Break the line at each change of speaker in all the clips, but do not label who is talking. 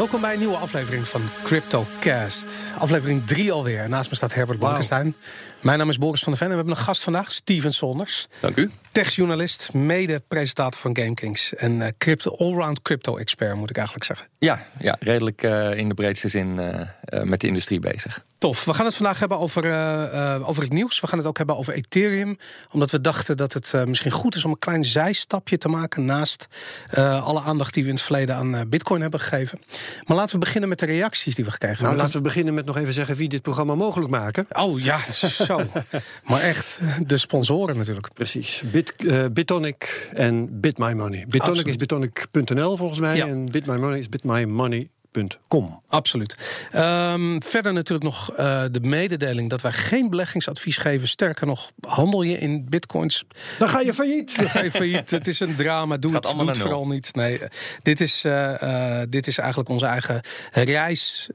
Welkom bij een nieuwe aflevering van CryptoCast. Aflevering 3 alweer. Naast me staat Herbert Blankenstein. Mijn naam is Boris van der Ven en we hebben een gast vandaag, Steven Sonders.
Dank u.
Techjournalist, mede-presentator van GameKings. En uh, crypto, allround crypto-expert, moet ik eigenlijk zeggen.
Ja, ja redelijk uh, in de breedste zin uh, met de industrie bezig.
Tof. We gaan het vandaag hebben over, uh, over het nieuws. We gaan het ook hebben over Ethereum. Omdat we dachten dat het uh, misschien goed is om een klein zijstapje te maken. Naast uh, alle aandacht die we in het verleden aan Bitcoin hebben gegeven. Maar laten we beginnen met de reacties die we gekregen
nou, hebben. Laten we beginnen met nog even zeggen wie dit programma mogelijk maken.
Oh ja, zo. maar echt, de sponsoren natuurlijk.
Precies. Bit, Bitonic en BitMyMoney. Bitonic is bitonic.nl volgens mij. Ja. En BitMyMoney is bitmymoney
Absoluut. Um, verder natuurlijk nog uh, de mededeling dat wij geen beleggingsadvies geven. Sterker nog, handel je in bitcoins.
Dan ga je failliet.
Dan ga je failliet. het is een drama. Doe het, doe het vooral niet. Nee, dit is, uh, uh, dit is eigenlijk onze eigen reis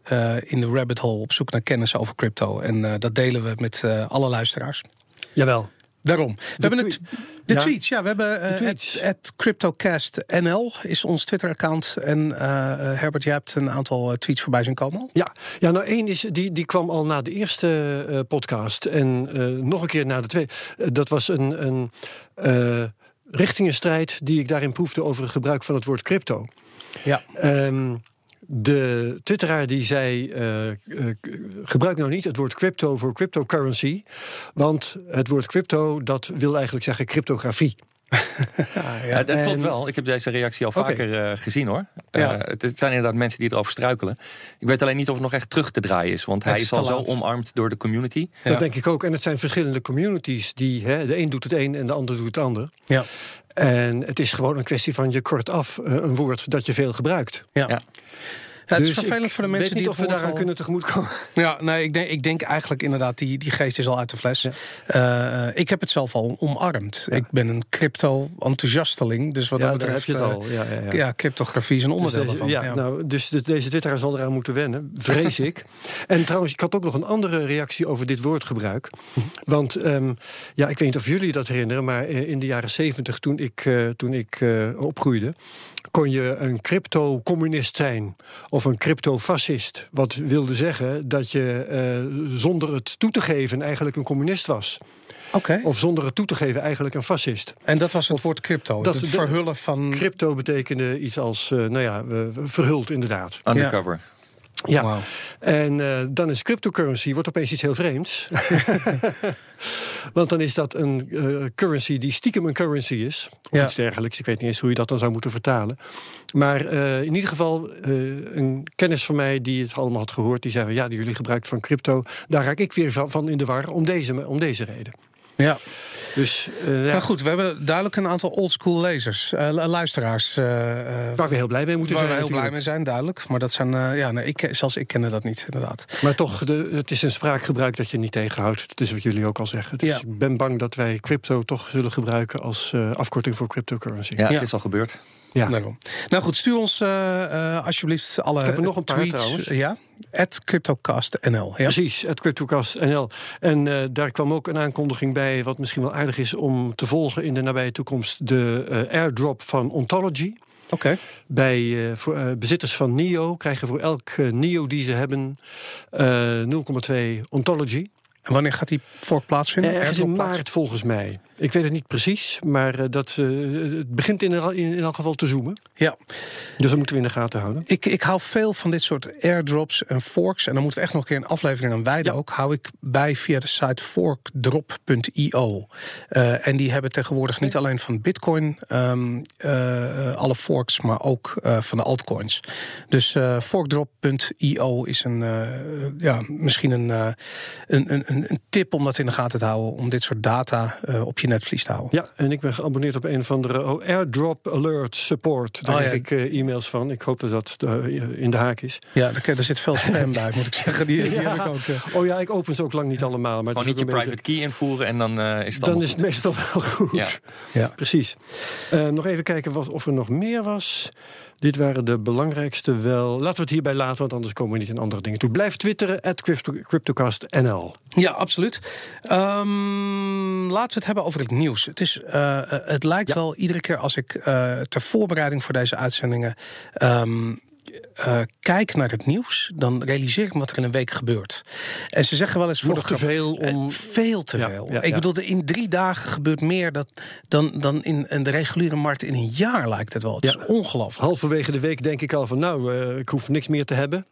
in de rabbit hole op zoek naar kennis over crypto. En dat delen we met alle luisteraars.
Jawel.
Daarom. We hebben het. De ja. tweets, ja. We hebben uh, het CryptoCastNL is ons Twitter-account. En uh, Herbert, jij hebt een aantal tweets voorbij zien komen.
Ja, ja nou één is, die, die kwam al na de eerste podcast. En nog een keer na de tweede. dat was een, een richtingenstrijd die ik daarin proefde over het gebruik van het woord crypto.
Ja.
Um, de twitteraar die zei: uh, uh, gebruik nou niet het woord crypto voor cryptocurrency. Want het woord crypto dat wil eigenlijk zeggen cryptografie.
ja, ja. dat klopt wel. Ik heb deze reactie al vaker okay. uh, gezien hoor. Ja. het, het, zijn inderdaad mensen die erover struikelen. Ik weet alleen niet of het nog echt terug te draaien is. Want hij is, is al zo omarmd door de community.
Dat denk ik ook. En het zijn verschillende communities die. Hè, de een doet het een en de ander doet het ander.
Ja.
En het is gewoon een kwestie van je kort af een woord dat je veel gebruikt.
Ja. Ja, het is dus vervelend voor de mensen
weet
niet
die of we daaraan al... kunnen tegemoetkomen.
Ja, nee, ik denk, ik denk eigenlijk inderdaad, die, die geest is al uit de fles. Ja. Uh, ik heb het zelf al omarmd. Ja. Ik ben een crypto-enthousiasteling. Dus wat
ja,
dat betreft.
Heb je het al. Ja, ja,
ja. cryptografie is een onderdeel
dus
daarvan.
Ja, Nou, dus de, deze twitteraar zal eraan moeten wennen, vrees ik. En trouwens, ik had ook nog een andere reactie over dit woordgebruik. Want um, ja, ik weet niet of jullie dat herinneren, maar in de jaren zeventig, toen ik, uh, toen ik opgroeide, kon je een crypto-communist zijn of een crypto-fascist. Wat wilde zeggen dat je uh, zonder het toe te geven eigenlijk een communist was.
Okay.
Of zonder het toe te geven eigenlijk een fascist.
En dat was het of, woord crypto, dat, het verhullen van...
Crypto betekende iets als, uh, nou ja, uh, verhuld inderdaad.
Undercover.
Ja. Ja, wow. en uh, dan is cryptocurrency wordt opeens iets heel vreemds. Want dan is dat een uh, currency die stiekem een currency is. Of ja. iets dergelijks. Ik weet niet eens hoe je dat dan zou moeten vertalen. Maar uh, in ieder geval, een kennis van mij die het allemaal had gehoord, die zei: Ja, die jullie gebruikt van crypto. Daar raak ik weer van in de war om deze, om deze reden.
Ja.
Dus, uh,
ja. Maar goed, we hebben duidelijk een aantal oldschool lezers, uh, luisteraars. Uh,
waar we heel blij mee moeten
waar
zijn.
Waar we heel blij mee zijn, duidelijk. Maar dat zijn, ja, nee, ik, zelfs ik kende dat niet, inderdaad.
Maar toch, de, het is een spraakgebruik dat je niet tegenhoudt. Dat is wat jullie ook al zeggen. Dus ja. ik ben bang dat wij crypto toch zullen gebruiken als afkorting voor cryptocurrency.
Ja, het is al gebeurd.
Ja. Daarom. Nou goed, stuur ons uh, alsjeblieft alle
Ik heb er nog een paar
tweets.
trouwens.
Ja, at CryptoCastNL. Ja?
Precies, at CryptoCastNL. En uh, daar kwam ook een aankondiging bij... wat misschien wel aardig is om te volgen in de nabije toekomst... de uh, airdrop van Ontology.
Oké. Okay.
Bij uh, voor, uh, bezitters van NIO krijgen voor elk uh, NIO die ze hebben 0,2 Ontology.
En wanneer gaat die fork plaatsvinden?
Ergens in maart volgens mij. Ik weet het niet precies, maar uh, dat, uh, het begint in, in, in elk geval te zoomen.
Ja.
Dus dat moeten we in de gaten houden.
Ik, ik hou veel van dit soort airdrops en forks. En dan moeten we echt nog een keer een aflevering aan wijden ja. ook. Hou ik bij via de site forkdrop.io. Uh, en die hebben tegenwoordig niet alleen van bitcoin um, alle forks, maar ook van de altcoins. Dus forkdrop.io is een, ja, misschien een, een, een, een tip om dat in de gaten te houden. Om dit soort data op je netvlies te houden.
Ja, en ik ben geabonneerd op een of andere oh, airdrop alert support. Daar oh, ja. krijg ik uh, e-mails van. Ik hoop dat dat uh, in de haak is.
Ja, er, er zit veel spam bij, moet ik zeggen. Die, die
ja.
heb ik ook, uh...
Oh ja, ik open ze ook lang niet allemaal. Maar
Gewoon niet je private beetje... key invoeren en dan is het
Dan
is
het meestal wel goed.
Ja,
ja. precies. nog even kijken wat, of er nog meer was. Dit waren de belangrijkste wel. Laten we het hierbij laten, want anders komen we niet in andere dingen toe. Blijf twitteren, at CryptoCastNL.
Ja, absoluut. Um, laten we het hebben over het nieuws. Het, is, uh, het lijkt ja. wel iedere keer als ik uh, ter voorbereiding voor deze uitzendingen... Um, uh, kijk naar het nieuws, dan realiseer ik me wat er in een week gebeurt. En ze zeggen wel eens
voor te veel om.
veel te veel. ik bedoel, in drie dagen gebeurt meer dat, dan, dan in, in de reguliere markt in een jaar lijkt het wel. Het is ongelooflijk.
Halverwege de week denk ik al van nou, uh, ik hoef niks meer te hebben.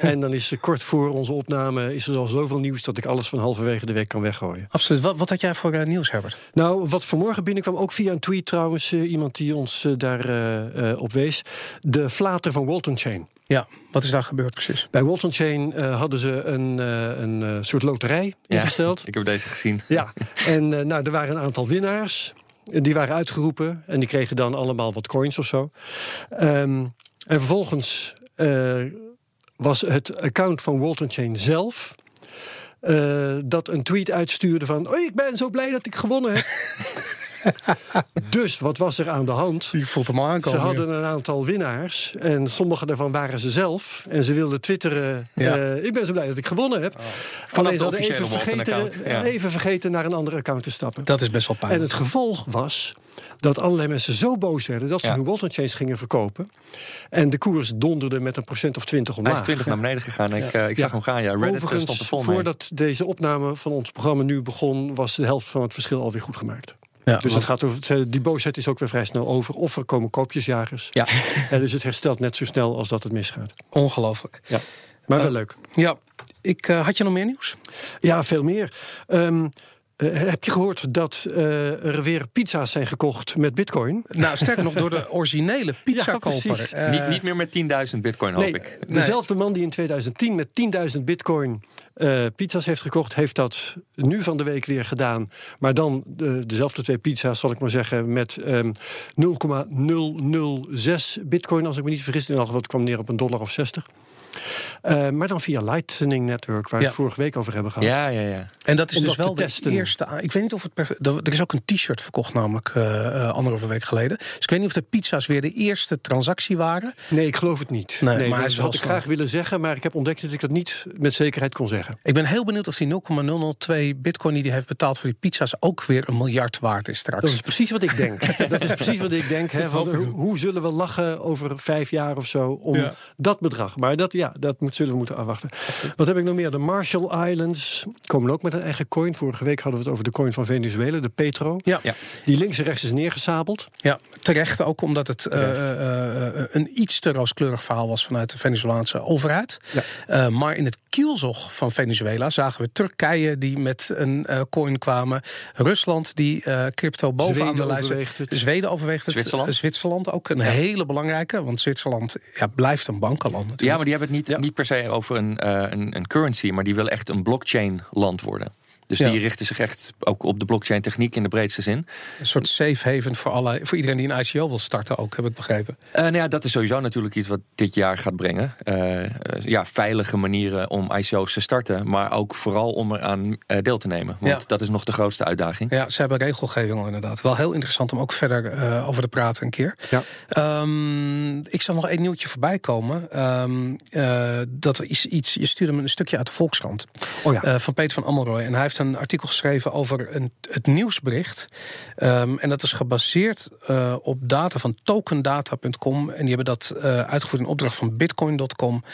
En dan is kort voor onze opname is er al zoveel nieuws dat ik alles van halverwege de week kan weggooien.
Absoluut. Wat, wat had jij voor nieuws, Herbert?
Nou, wat vanmorgen binnenkwam, ook via een tweet trouwens, iemand die ons daar op wees. De flater van Walton Chain.
Ja, wat is daar gebeurd precies?
Bij Walton Chain uh, hadden ze een, uh, een uh, soort loterij ingesteld.
ik heb deze gezien.
Ja, en nou, er waren een aantal winnaars. Die waren uitgeroepen en die kregen dan allemaal wat coins of zo. Um, en vervolgens was het account van Walton Chain zelf dat een tweet uitstuurde van... Oh, ik ben zo blij dat ik gewonnen heb. dus wat was er aan de hand?
Je voelt hem aankomen.
Ze hadden een aantal winnaars. En sommige daarvan waren ze zelf. En ze wilden twitteren. Uh, ik ben zo blij dat ik gewonnen heb. Oh.
Vanaf de even vergeten,
even vergeten naar een andere account te stappen.
Dat is best wel pijnlijk.
En het gevolg was dat allerlei mensen zo boos werden dat ze hun Walton Chains gingen verkopen. En de koers donderde met een procent of twintig omlaag.
Hij is 20 naar beneden gegaan. Ik, uh, ik zag hem gaan. Ja, Reddit
Overigens,
stond er vol
voordat deze opname van ons programma nu begon, was de helft van het verschil alweer goed gemaakt. Ja, dus het gaat over, die boosheid is ook weer vrij snel over. Of er komen koopjesjagers. Ja. En dus het herstelt net zo snel als dat het misgaat.
Ongelooflijk.
Ja. Maar wel uh, leuk.
Ja. Ik, uh, had je nog meer nieuws?
Ja, veel meer. Um, uh, heb je gehoord dat uh, er weer pizza's zijn gekocht met bitcoin?
Nou, sterker nog, door de originele pizzakoper.
Ja, uh, niet, niet meer met 10.000 bitcoin, hoop
nee,
ik.
Dezelfde man die in 2010 met 10.000 bitcoin uh, pizza's heeft gekocht, heeft dat nu van de week weer gedaan. Maar dan de, dezelfde twee pizza's, zal ik maar zeggen, met um, 0,006 bitcoin, als ik me niet vergis. In elk geval, kwam neer op een dollar of 60. Uh, maar dan via Lightning Network, waar we het vorige week over hebben gehad.
Ja, ja, ja.
En dat is Om dus dat wel de testen. eerste. Ik weet niet of het perfect. Er is ook een t-shirt verkocht, namelijk uh, anderhalve week geleden. Dus ik weet niet of de pizza's weer de eerste transactie waren.
Nee, ik geloof het niet. Nee, nee maar dat had ik graag willen zeggen, maar ik heb ontdekt dat ik dat niet met zekerheid kon zeggen.
Ik ben heel benieuwd of die 0,002 bitcoin die hij heeft betaald voor die pizza's ook weer een miljard waard is straks.
Dat is precies wat ik denk. dat is precies wat ik denk. Hè, van, hoe, hoe, zullen we lachen over vijf jaar of zo om ja. dat bedrag? Maar dat, ja, dat moet, zullen we moeten afwachten. Wat heb ik nog meer? De Marshall Islands komen ook met een eigen coin. Vorige week hadden we het over de coin van Venezuela, de Petro. Ja. ja. Die links en rechts is neergesabeld.
Ja, terecht ook omdat het uh, uh, een iets te rooskleurig verhaal was vanuit de Venezolaanse overheid. Ja. Uh, maar in het kielzog van Venezuela zagen we Turkije die met een coin kwamen. Rusland die crypto bovenaan de lijst. Zweden overweegt het.
Zwitserland.
Zwitserland ook een hele belangrijke, want Zwitserland ja, blijft een bankenland natuurlijk.
Ja, maar die hebben het niet, niet per se over een, uh, een, een currency, maar die willen echt een blockchain land worden. Dus die richten zich echt ook op de blockchain techniek in de breedste zin.
Een soort safe haven voor, alle, voor iedereen die een ICO wil starten ook, heb ik begrepen.
Uh, nou ja, dat is sowieso natuurlijk iets wat dit jaar gaat brengen. Uh, ja, veilige manieren om ICO's te starten. Maar ook vooral om eraan uh, deel te nemen. Want ja. dat is nog de grootste uitdaging.
Ja, ze hebben regelgeving al inderdaad. Wel heel interessant om ook verder over te praten een keer. Ja. Um, ik zal nog één nieuwtje voorbij komen. Um, dat is iets, je stuurde me een stukje uit de Volkskrant. Oh ja. van Peter van Ammelrooy. En hij heeft een artikel geschreven over een, het nieuwsbericht. Um, en dat is gebaseerd uh, op data van tokendata.com. En die hebben dat uh, uitgevoerd in opdracht van bitcoin.com.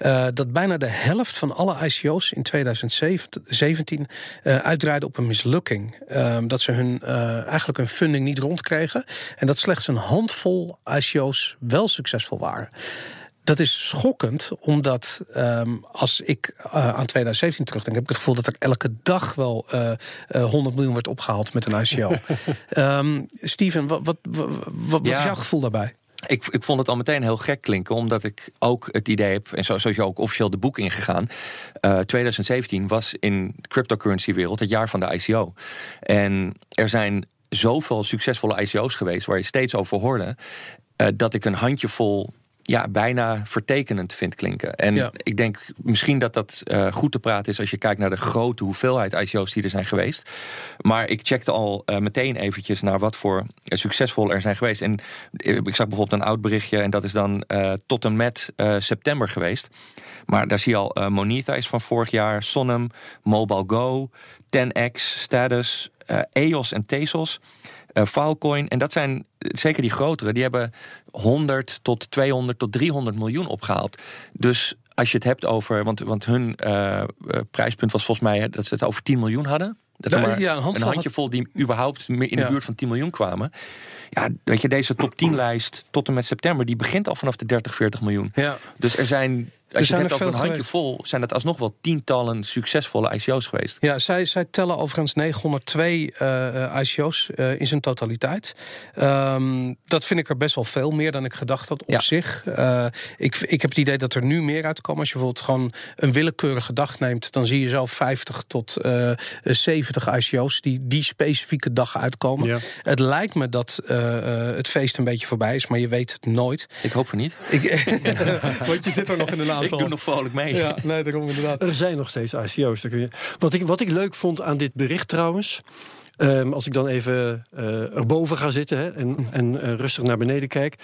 Uh, dat bijna de helft van alle ICO's in 2017 uitdraaide op een mislukking. Um, dat ze hun, eigenlijk hun funding niet rondkregen. En dat slechts een handvol ICO's wel succesvol waren. Dat is schokkend, omdat um, als ik uh, aan 2017 terugdenk, heb ik het gevoel dat er elke dag wel uh, uh, 100 miljoen wordt opgehaald met een ICO. um, Steven, wat, wat, wat, wat ja. is jouw gevoel daarbij?
Ik, ik vond het al meteen heel gek klinken, omdat ik ook het idee heb, en zo, zoals je ook officieel de boek ingegaan. Uh, 2017 was in de cryptocurrency-wereld het jaar van de ICO. En er zijn zoveel succesvolle ICO's geweest waar je steeds over hoorde, uh, dat ik een handjevol ja, bijna vertekenend vind klinken. En ik denk misschien dat dat uh, goed te praten is als je kijkt naar de grote hoeveelheid ICO's die er zijn geweest. Maar ik checkte al uh, meteen eventjes naar wat voor uh, succesvol er zijn geweest. En ik zag bijvoorbeeld een oud berichtje en dat is dan tot en met september geweest. Maar daar zie je al Moneta is van vorig jaar, Sonum, Mobile Go, 10x, Status, EOS en Tezos. Filecoin. En dat zijn zeker die grotere, die hebben 100 tot 200 tot 300 miljoen opgehaald. Dus als je het hebt over, want, want hun prijspunt was volgens mij dat ze het over 10 miljoen hadden. Dat maar ja, een, een handjevol die überhaupt in de buurt van 10 miljoen kwamen. Ja, weet je, deze top 10 lijst tot en met september, die begint al vanaf de 30, 40 miljoen. Ja. Dus er zijn als je het hebt over een handje vol, zijn het alsnog wel tientallen succesvolle ICO's geweest.
Ja, zij, zij tellen overigens 902 uh, ICO's uh, in zijn totaliteit. Um, dat vind ik er best wel veel meer dan ik gedacht had op ja. zich. Uh, ik, ik heb het idee dat er nu meer uitkomen. Als je bijvoorbeeld gewoon een willekeurige dag neemt, dan zie je zo 50 tot 70 ICO's die die specifieke dag uitkomen. Ja. Het lijkt me dat het feest een beetje voorbij is, maar je weet het nooit.
Ik hoop van niet.
Ik, want je zit er nog in een aantal.
Ik doe nog vrolijk mee.
Ja, nee, daarom inderdaad.
Er zijn nog steeds ICO's. Wat ik, wat ik leuk vond aan dit bericht trouwens. Um, als ik dan even uh, erboven ga zitten hè, en, en uh, rustig naar beneden kijk.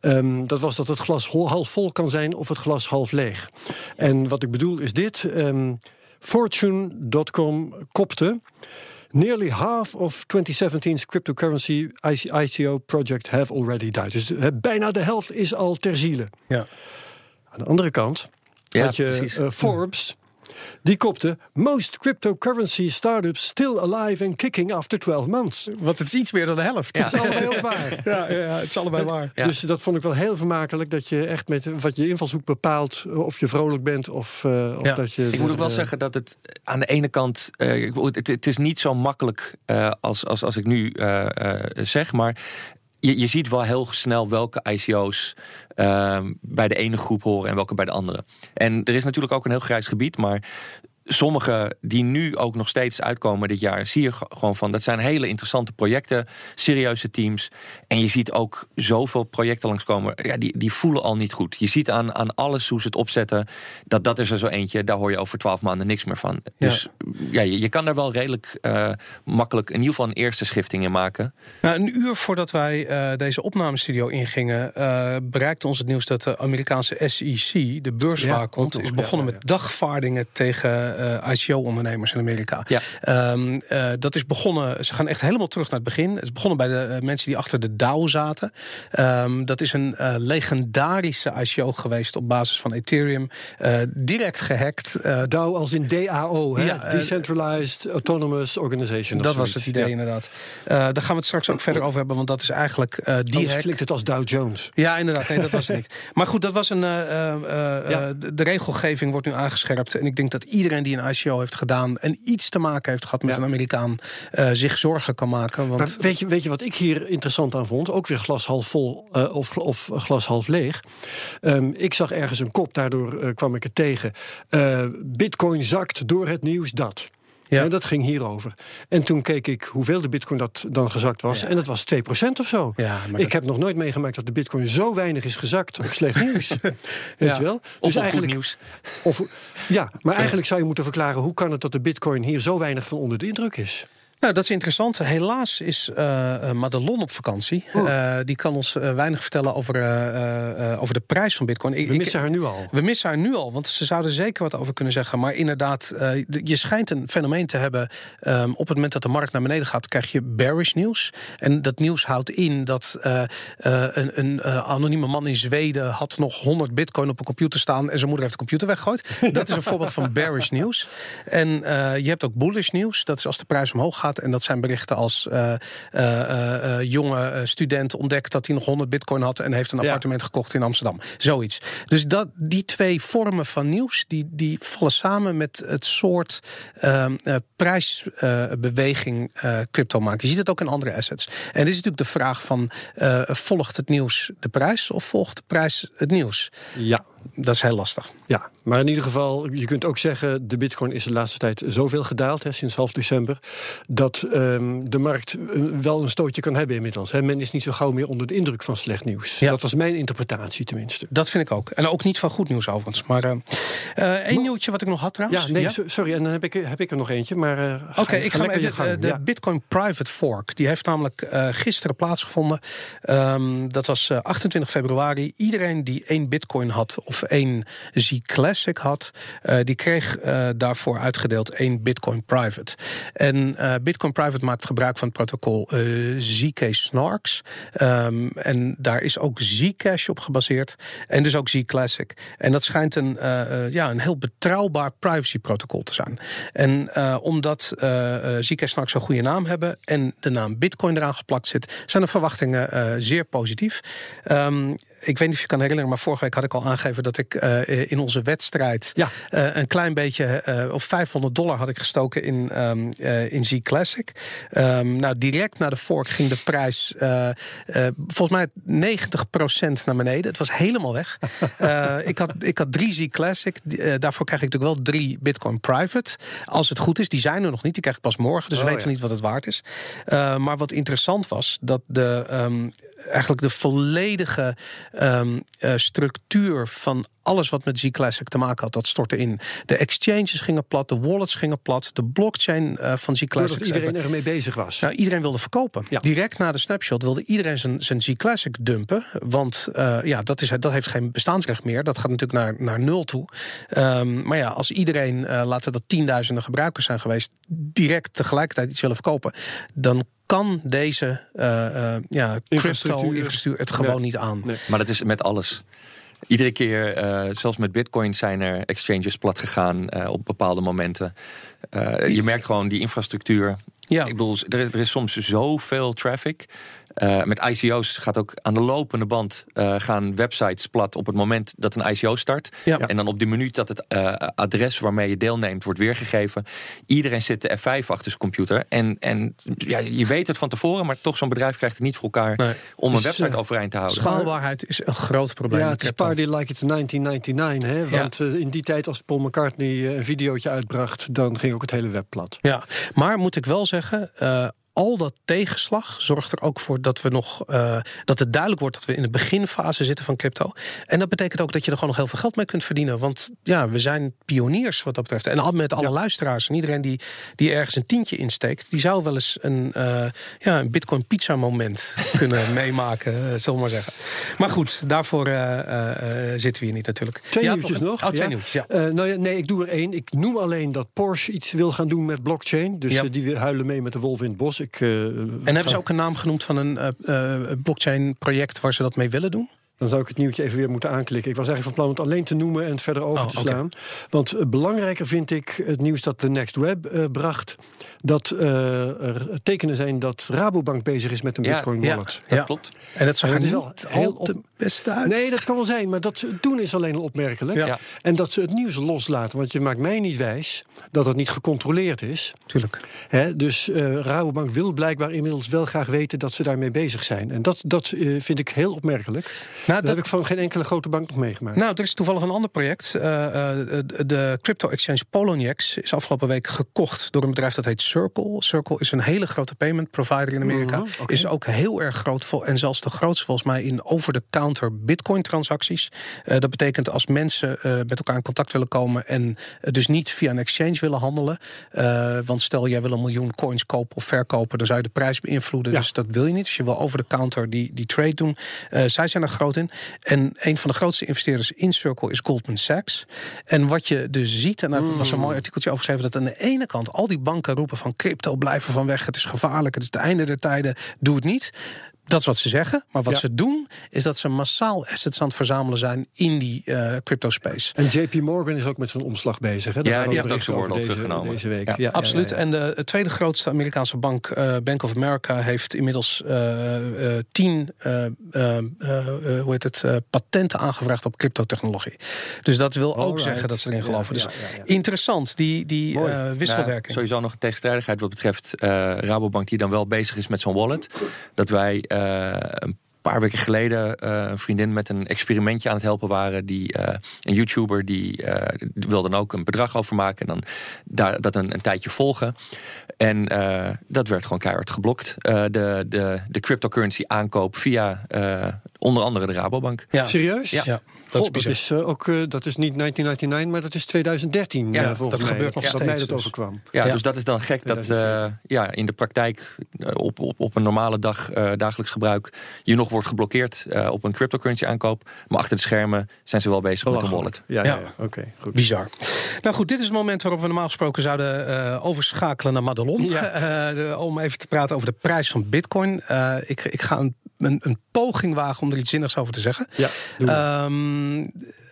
Um, dat was dat het glas half vol kan zijn of het glas half leeg. En wat ik bedoel is dit. Um, Fortune.com kopte. Nearly half of 2017's cryptocurrency ICO project have already died. Dus bijna de helft is al ter ziele. Ja. Aan de andere kant ja, had je uh, Forbes. Die kopte Most cryptocurrency startups still alive and kicking after 12 months.
Wat het is iets meer dan de helft.
Ja. Het is allebei heel waar.
Ja, ja, het is allebei waar.
Dus dat vond ik wel heel vermakelijk. Dat je echt met wat je invalshoek bepaalt. Of je vrolijk bent of, uh, of dat je.
Ik moet ook wel zeggen dat het aan de ene kant. Uh, het, het, is niet zo makkelijk uh, als, als, als ik nu zeg. Maar je, je ziet wel heel snel welke ICO's uh, bij de ene groep horen en welke bij de andere. En er is natuurlijk ook een heel grijs gebied, maar sommige die nu ook nog steeds uitkomen dit jaar, zie je gewoon van dat zijn hele interessante projecten, serieuze teams. En je ziet ook zoveel projecten langskomen, ja, die, die voelen al niet goed. Je ziet aan, aan alles hoe ze het opzetten, dat dat is er zo eentje, daar hoor je over twaalf maanden niks meer van. Dus ja, je, je kan daar wel redelijk uh, makkelijk in ieder geval een eerste schifting in maken.
Nou, een uur voordat wij uh, deze opnamestudio ingingen, uh, bereikte ons het nieuws dat de Amerikaanse SEC, de beurswaakhond, ja, is begonnen met dagvaardingen tegen uh, ICO-ondernemers in Amerika. Ja. Um, uh, dat is begonnen, ze gaan echt helemaal terug naar het begin. Het is begonnen bij de uh, mensen die achter de DAO zaten. Um, dat is een legendarische ICO geweest op basis van Ethereum. direct gehackt.
DAO als in DAO, hè? Ja, Decentralized Autonomous Organization.
Dat was het idee, ja. inderdaad. daar gaan we het straks ook verder over hebben, want dat is eigenlijk die
Anders klinkt het als Dow Jones.
Ja, inderdaad. Nee, dat was het niet. Maar goed, dat was een. Ja. De, de regelgeving wordt nu aangescherpt. En ik denk dat iedereen die een ICO heeft gedaan en iets te maken heeft gehad met een Amerikaan, uh, zich zorgen kan maken. Want...
weet, je, weet je wat ik hier interessant aan vond? Ook weer glas half vol uh, of, of glas half leeg. Um, ik zag ergens een kop, daardoor uh, kwam ik het tegen. Bitcoin zakt door het nieuws dat. Ja. En dat ging hierover. En toen keek ik hoeveel de bitcoin dat dan gezakt was. En dat was 2% of zo. Ja, ik dat... heb nog nooit meegemaakt dat de bitcoin zo weinig is gezakt op slecht nieuws. Weet je wel?
Dus of eigenlijk, nieuws.
Of, ja, maar eigenlijk zou je moeten verklaren... hoe kan het dat de bitcoin hier zo weinig van onder de indruk is?
Nou, dat is interessant. Helaas is uh, Madelon op vakantie. Uh, die kan ons weinig vertellen over, over de prijs van Bitcoin.
We missen haar nu al.
We missen haar nu al, want ze zouden zeker wat over kunnen zeggen. Maar inderdaad, je schijnt een fenomeen te hebben. Um, op het moment dat de markt naar beneden gaat, krijg je bearish nieuws. En dat nieuws houdt in dat een, een anonieme man in Zweden had nog 100 Bitcoin op een computer staan en zijn moeder heeft de computer weggegooid. dat is een voorbeeld van bearish nieuws. En je hebt ook bullish nieuws. Dat is als de prijs omhoog gaat en dat zijn berichten als uh, uh, jonge student ontdekt dat hij nog 100 bitcoin had en heeft een appartement gekocht in Amsterdam. Zoiets. Dus dat, die twee vormen van nieuws, die, die vallen samen met het soort ehm, prijsbeweging crypto maken. Je ziet het ook in andere assets. En dit is natuurlijk de vraag van volgt het nieuws de prijs of volgt de prijs het nieuws?
Ja.
Dat is heel lastig.
Ja, maar in ieder geval, je kunt ook zeggen... de bitcoin is de laatste tijd zoveel gedaald, hè, sinds half december... dat um, de markt eh, wel een stootje kan hebben inmiddels. Hè. Men is niet zo gauw meer onder de indruk van slecht nieuws. Ja. Dat was mijn interpretatie tenminste.
Dat vind ik ook. En ook niet van goed nieuws overigens. Maar uh, uh, één nieuwtje wat ik nog had trouwens.
Ja, nee, ja? sorry. En dan heb ik, heb ik er nog eentje. Maar uh,
Oké, okay, ik ga, even... de ja. Bitcoin Private Fork, die heeft namelijk gisteren plaatsgevonden. Um, dat was 28 februari. Iedereen die één bitcoin had of één Z Classic had, die kreeg daarvoor uitgedeeld één Bitcoin Private. En Bitcoin Private maakt gebruik van het protocol ZK Snarks. Um, en daar is ook Zcash op gebaseerd. En dus ook Z Classic. En dat schijnt een, ja, een heel betrouwbaar privacy protocol te zijn. En omdat Zcash Snarks zo'n goede naam hebben en de naam Bitcoin eraan geplakt zit, zijn de verwachtingen uh, zeer positief. Um, ik weet niet of je kan herinneren, maar vorige week had ik al aangegeven dat ik uh, in onze wedstrijd ja. uh, een klein beetje, uh, of 500 dollar had ik gestoken in, um, in Z Classic. Um, nou, direct na de fork ging de prijs volgens mij 90% naar beneden. Het was helemaal weg. ik, had, ik had drie Z Classic. daarvoor krijg ik natuurlijk wel drie Bitcoin Private. Als het goed is, die zijn er nog niet. Die krijg ik pas morgen, dus oh, we weten ja. niet wat het waard is. maar wat interessant was, dat de, um, eigenlijk de volledige um, uh, structuur van alles wat met Z-Classic te maken had, dat stortte in. De exchanges gingen plat, de wallets gingen plat, de blockchain uh, van Z-Classic.
Dat iedereen ermee bezig was.
Nou, iedereen wilde verkopen. Ja. Direct na de snapshot wilde iedereen zijn, zijn Z-Classic dumpen. Want uh, ja, dat, is, dat heeft geen bestaansrecht meer. Dat gaat natuurlijk naar, naar nul toe. Um, maar ja, als iedereen, uh, laten dat tienduizenden gebruikers zijn geweest, direct tegelijkertijd iets willen verkopen, dan kan deze uh, uh, ja, crypto-infrastructuur het gewoon niet aan. Nee.
Maar dat is met alles. Iedere keer, uh, zelfs met bitcoin, zijn er exchanges plat gegaan uh, op bepaalde momenten. Uh, je merkt gewoon die infrastructuur. Ja. Ik bedoel, er is, er is soms zoveel traffic. Uh, met ICO's gaat ook aan de lopende band uh, gaan websites plat op het moment dat een ICO start. Ja. En dan op de minuut dat het uh, adres waarmee je deelneemt wordt weergegeven. Iedereen zit de F5 achter zijn computer. En, en ja, je weet het van tevoren, maar toch zo'n bedrijf krijgt het niet voor elkaar nee. om dus, een website overeind te houden.
Schaalbaarheid is een groot probleem.
Ja, het is party like it's 1999. Hè? Want ja. in die tijd als Paul McCartney een videootje uitbracht, dan ging ook het hele web plat.
Ja, maar moet ik wel zeggen al dat tegenslag zorgt er ook voor dat we nog uh, dat het duidelijk wordt dat we in de beginfase zitten van crypto. En dat betekent ook dat je er gewoon nog heel veel geld mee kunt verdienen. Want ja, we zijn pioniers wat dat betreft. En al met alle ja. luisteraars en iedereen die, die ergens een tientje insteekt, die zou wel eens een, uh, ja, een Bitcoin pizza moment kunnen meemaken, uh, zullen we maar zeggen. Maar goed, daarvoor zitten we hier niet natuurlijk.
Twee ja, nieuwtjes nog.
Oh, twee ja. nieuwtjes, ja.
nou ja, nee, ik doe er één. Ik noem alleen dat Porsche iets wil gaan doen met blockchain. Dus die huilen mee met de wolf in het bos. Ik, uh,
en hebben ze ook een naam genoemd van een uh, blockchain project waar ze dat mee willen doen?
Dan zou ik het nieuwtje even weer moeten aanklikken. Ik was eigenlijk van plan het alleen te noemen en het verder over oh, te slaan. Okay. Want belangrijker vind ik het nieuws dat de Next Web uh, bracht. Dat uh, er tekenen zijn dat Rabobank bezig is met een
ja,
Bitcoin wallet.
Ja, dat klopt.
En dat zag er niet al heel op de beste uit.
Nee, dat kan wel zijn. Maar dat ze het doen is alleen al opmerkelijk. Ja. En dat ze het nieuws loslaten. Want je maakt mij niet wijs dat het niet gecontroleerd is.
Tuurlijk.
Hè, dus uh, Rabobank wil blijkbaar inmiddels wel graag weten dat ze daarmee bezig zijn. En dat, dat uh, vind ik heel opmerkelijk. Nou, dat, heb ik van geen enkele grote bank nog meegemaakt.
Nou, er is toevallig een ander project. Uh, de crypto exchange Poloniex is afgelopen week gekocht door een bedrijf dat heet Circle. Circle is een hele grote payment provider in Amerika. Uh -huh, okay. Is ook heel erg groot en zelfs de grootste volgens mij in over-the-counter bitcoin transacties. Uh, dat betekent als mensen uh, met elkaar in contact willen komen en dus niet via een exchange willen handelen. want stel jij wil een miljoen coins kopen of verkopen, dan zou je de prijs beïnvloeden. Ja. Dus dat wil je niet. Dus je wil over-the-counter die, die trade doen. zij zijn er groot in. En een van de grootste investeerders in Circle is Goldman Sachs. En wat je dus ziet, en daar was een mooi artikeltje over geschreven, dat aan de ene kant al die banken roepen van crypto blijven van weg, het is gevaarlijk, het is het einde der tijden, doe het niet. Dat is wat ze zeggen. Maar wat ja. ze doen, is dat ze massaal assets aan het verzamelen zijn in die uh, crypto space.
En JP Morgan is ook met zijn omslag bezig. Hè?
Ja, die heeft ook zijn woord deze, teruggenomen.
Deze week.
Ja, ja absoluut. En de tweede grootste Amerikaanse bank, uh, Bank of America, heeft inmiddels uh, tien hoe heet het, patenten aangevraagd op cryptotechnologie. Dus dat wil All ook right. zeggen dat ze erin geloven. dus interessant, die, die wisselwerking.
Nou, sowieso nog een tegenstrijdigheid wat betreft Rabobank, die dan wel bezig is met zo'n wallet. Dat wij uh, een paar weken geleden uh, een vriendin met een experimentje aan het helpen waren. Die, uh, een YouTuber die, die wilde dan ook een bedrag overmaken. En dan daar, dat een, een tijdje volgen. En dat werd gewoon keihard geblokt. de, de, de cryptocurrency aankoop via onder andere de Rabobank.
Ja. Serieus?
Ja.
ja. Dat, is, dat is uh, ook uh, dat is niet 1999, maar dat is 2013. Ja, uh, volgens
dat
mij.
gebeurt nog
ja,
steeds.
mij dat
dus.
overkwam.
Ja, ja, dus dat is dan gek dat ja, in de praktijk op, op, op een normale dag dagelijks gebruik je nog wordt geblokkeerd op een cryptocurrency aankoop. Maar achter de schermen zijn ze wel bezig met een wallet.
Ja, ja. oké, okay, goed.
Bizar. Nou goed, dit is het moment waarop we normaal gesproken zouden overschakelen naar Madelon. om even te praten over de prijs van Bitcoin. ik, ik ga een een, een, poging wagen om er iets zinnigs over te zeggen.
Ja,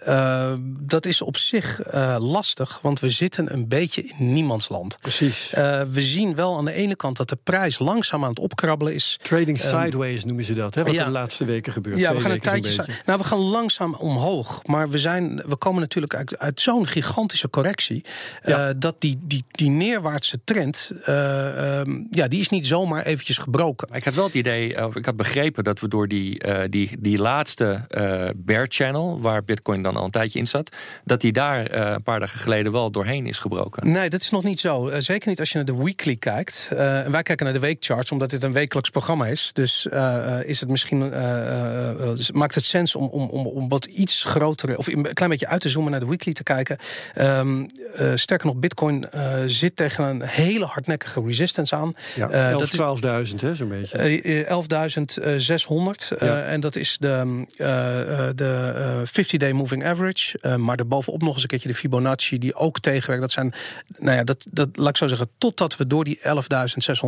uh, dat is op zich uh, lastig, want we zitten een beetje in niemandsland.
Precies.
Uh, we zien wel aan de ene kant dat de prijs langzaam aan het opkrabbelen is.
Trading sideways um, noemen ze dat, hè, wat ja, de laatste weken gebeurt.
Ja, we gaan een tijdje. Een nou, we gaan langzaam omhoog, maar we, zijn, we komen natuurlijk uit, uit zo'n gigantische correctie. Ja. dat die, die, die neerwaartse trend, um, ja, die is niet zomaar eventjes gebroken.
Ik had wel het idee, of ik had begrepen dat we door die, die, die laatste bear channel, waar Bitcoin dan al een tijdje in zat, dat hij daar uh, een paar dagen geleden wel doorheen is gebroken.
Nee, dat is nog niet zo. Uh, zeker niet als je naar de weekly kijkt. Uh, en wij kijken naar de weekcharts, omdat dit een wekelijks programma is. Dus is het misschien maakt het sens om, om, om, om wat iets grotere, of een klein beetje uit te zoomen naar de weekly te kijken. Um, sterker nog, Bitcoin zit tegen een hele hardnekkige resistance aan.
Ja, 11, 12.000, hè, zo'n beetje.
11.600. Ja. en dat is de, de 50-day moving average. Uh, maar daarbovenop nog eens een keertje de Fibonacci, die ook tegenwerkt. Dat zijn, nou ja, dat, dat laat ik zo zeggen, totdat we door die 11.600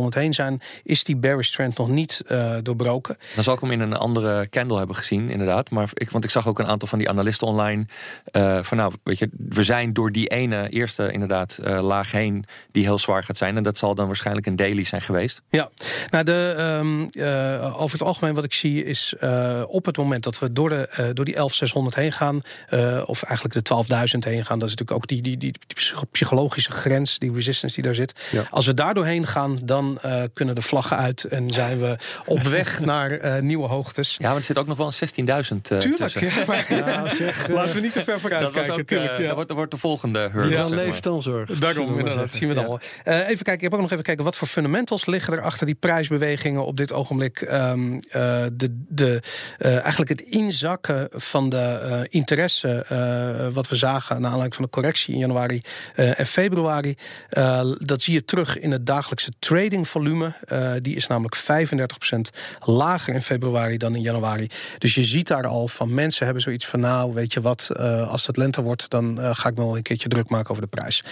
heen zijn, is die bearish trend nog niet uh, doorbroken.
Dan zal ik hem in een andere candle hebben gezien, inderdaad. Maar ik, want ik zag ook een aantal van die analisten online. Uh, van nou, weet je, we zijn door die ene eerste inderdaad laag heen, die heel zwaar gaat zijn. En dat zal dan waarschijnlijk een daily zijn geweest.
Ja, nou, de, um, over het algemeen wat ik zie is op het moment dat we door, de, door die 11.600 heen gaan, uh, of eigenlijk de 12.000 heen gaan. Dat is natuurlijk ook die, die, die, psychologische grens, die resistance die daar zit.
Ja.
Als we daar doorheen gaan, dan uh, kunnen de vlaggen uit en zijn we op weg naar uh, nieuwe hoogtes.
Ja, maar er zit ook nog wel een 16.000
Tuurlijk, ja, maar, ja, zeg, laten we niet te ver vooruit
dat
kijken.
Ook,
tuurlijk,
ja. dat, wordt, dat wordt de volgende hurdle.
Ja, leeft dan zorg.
Daarom, inderdaad, zien we dan wel. even kijken, ik heb ook nog even kijken, wat voor fundamentals liggen er achter die prijsbewegingen op dit ogenblik? Um, de, de, eigenlijk het inzakken van de interesse uh, wat we zagen naar aanleiding van de correctie in januari uh, en februari. Uh, dat zie je terug in het dagelijkse tradingvolume. die is namelijk 35% lager in februari dan in januari. Dus je ziet daar al van mensen hebben zoiets van nou weet je wat, als het lente wordt dan ga ik me wel een keertje druk maken over de prijs.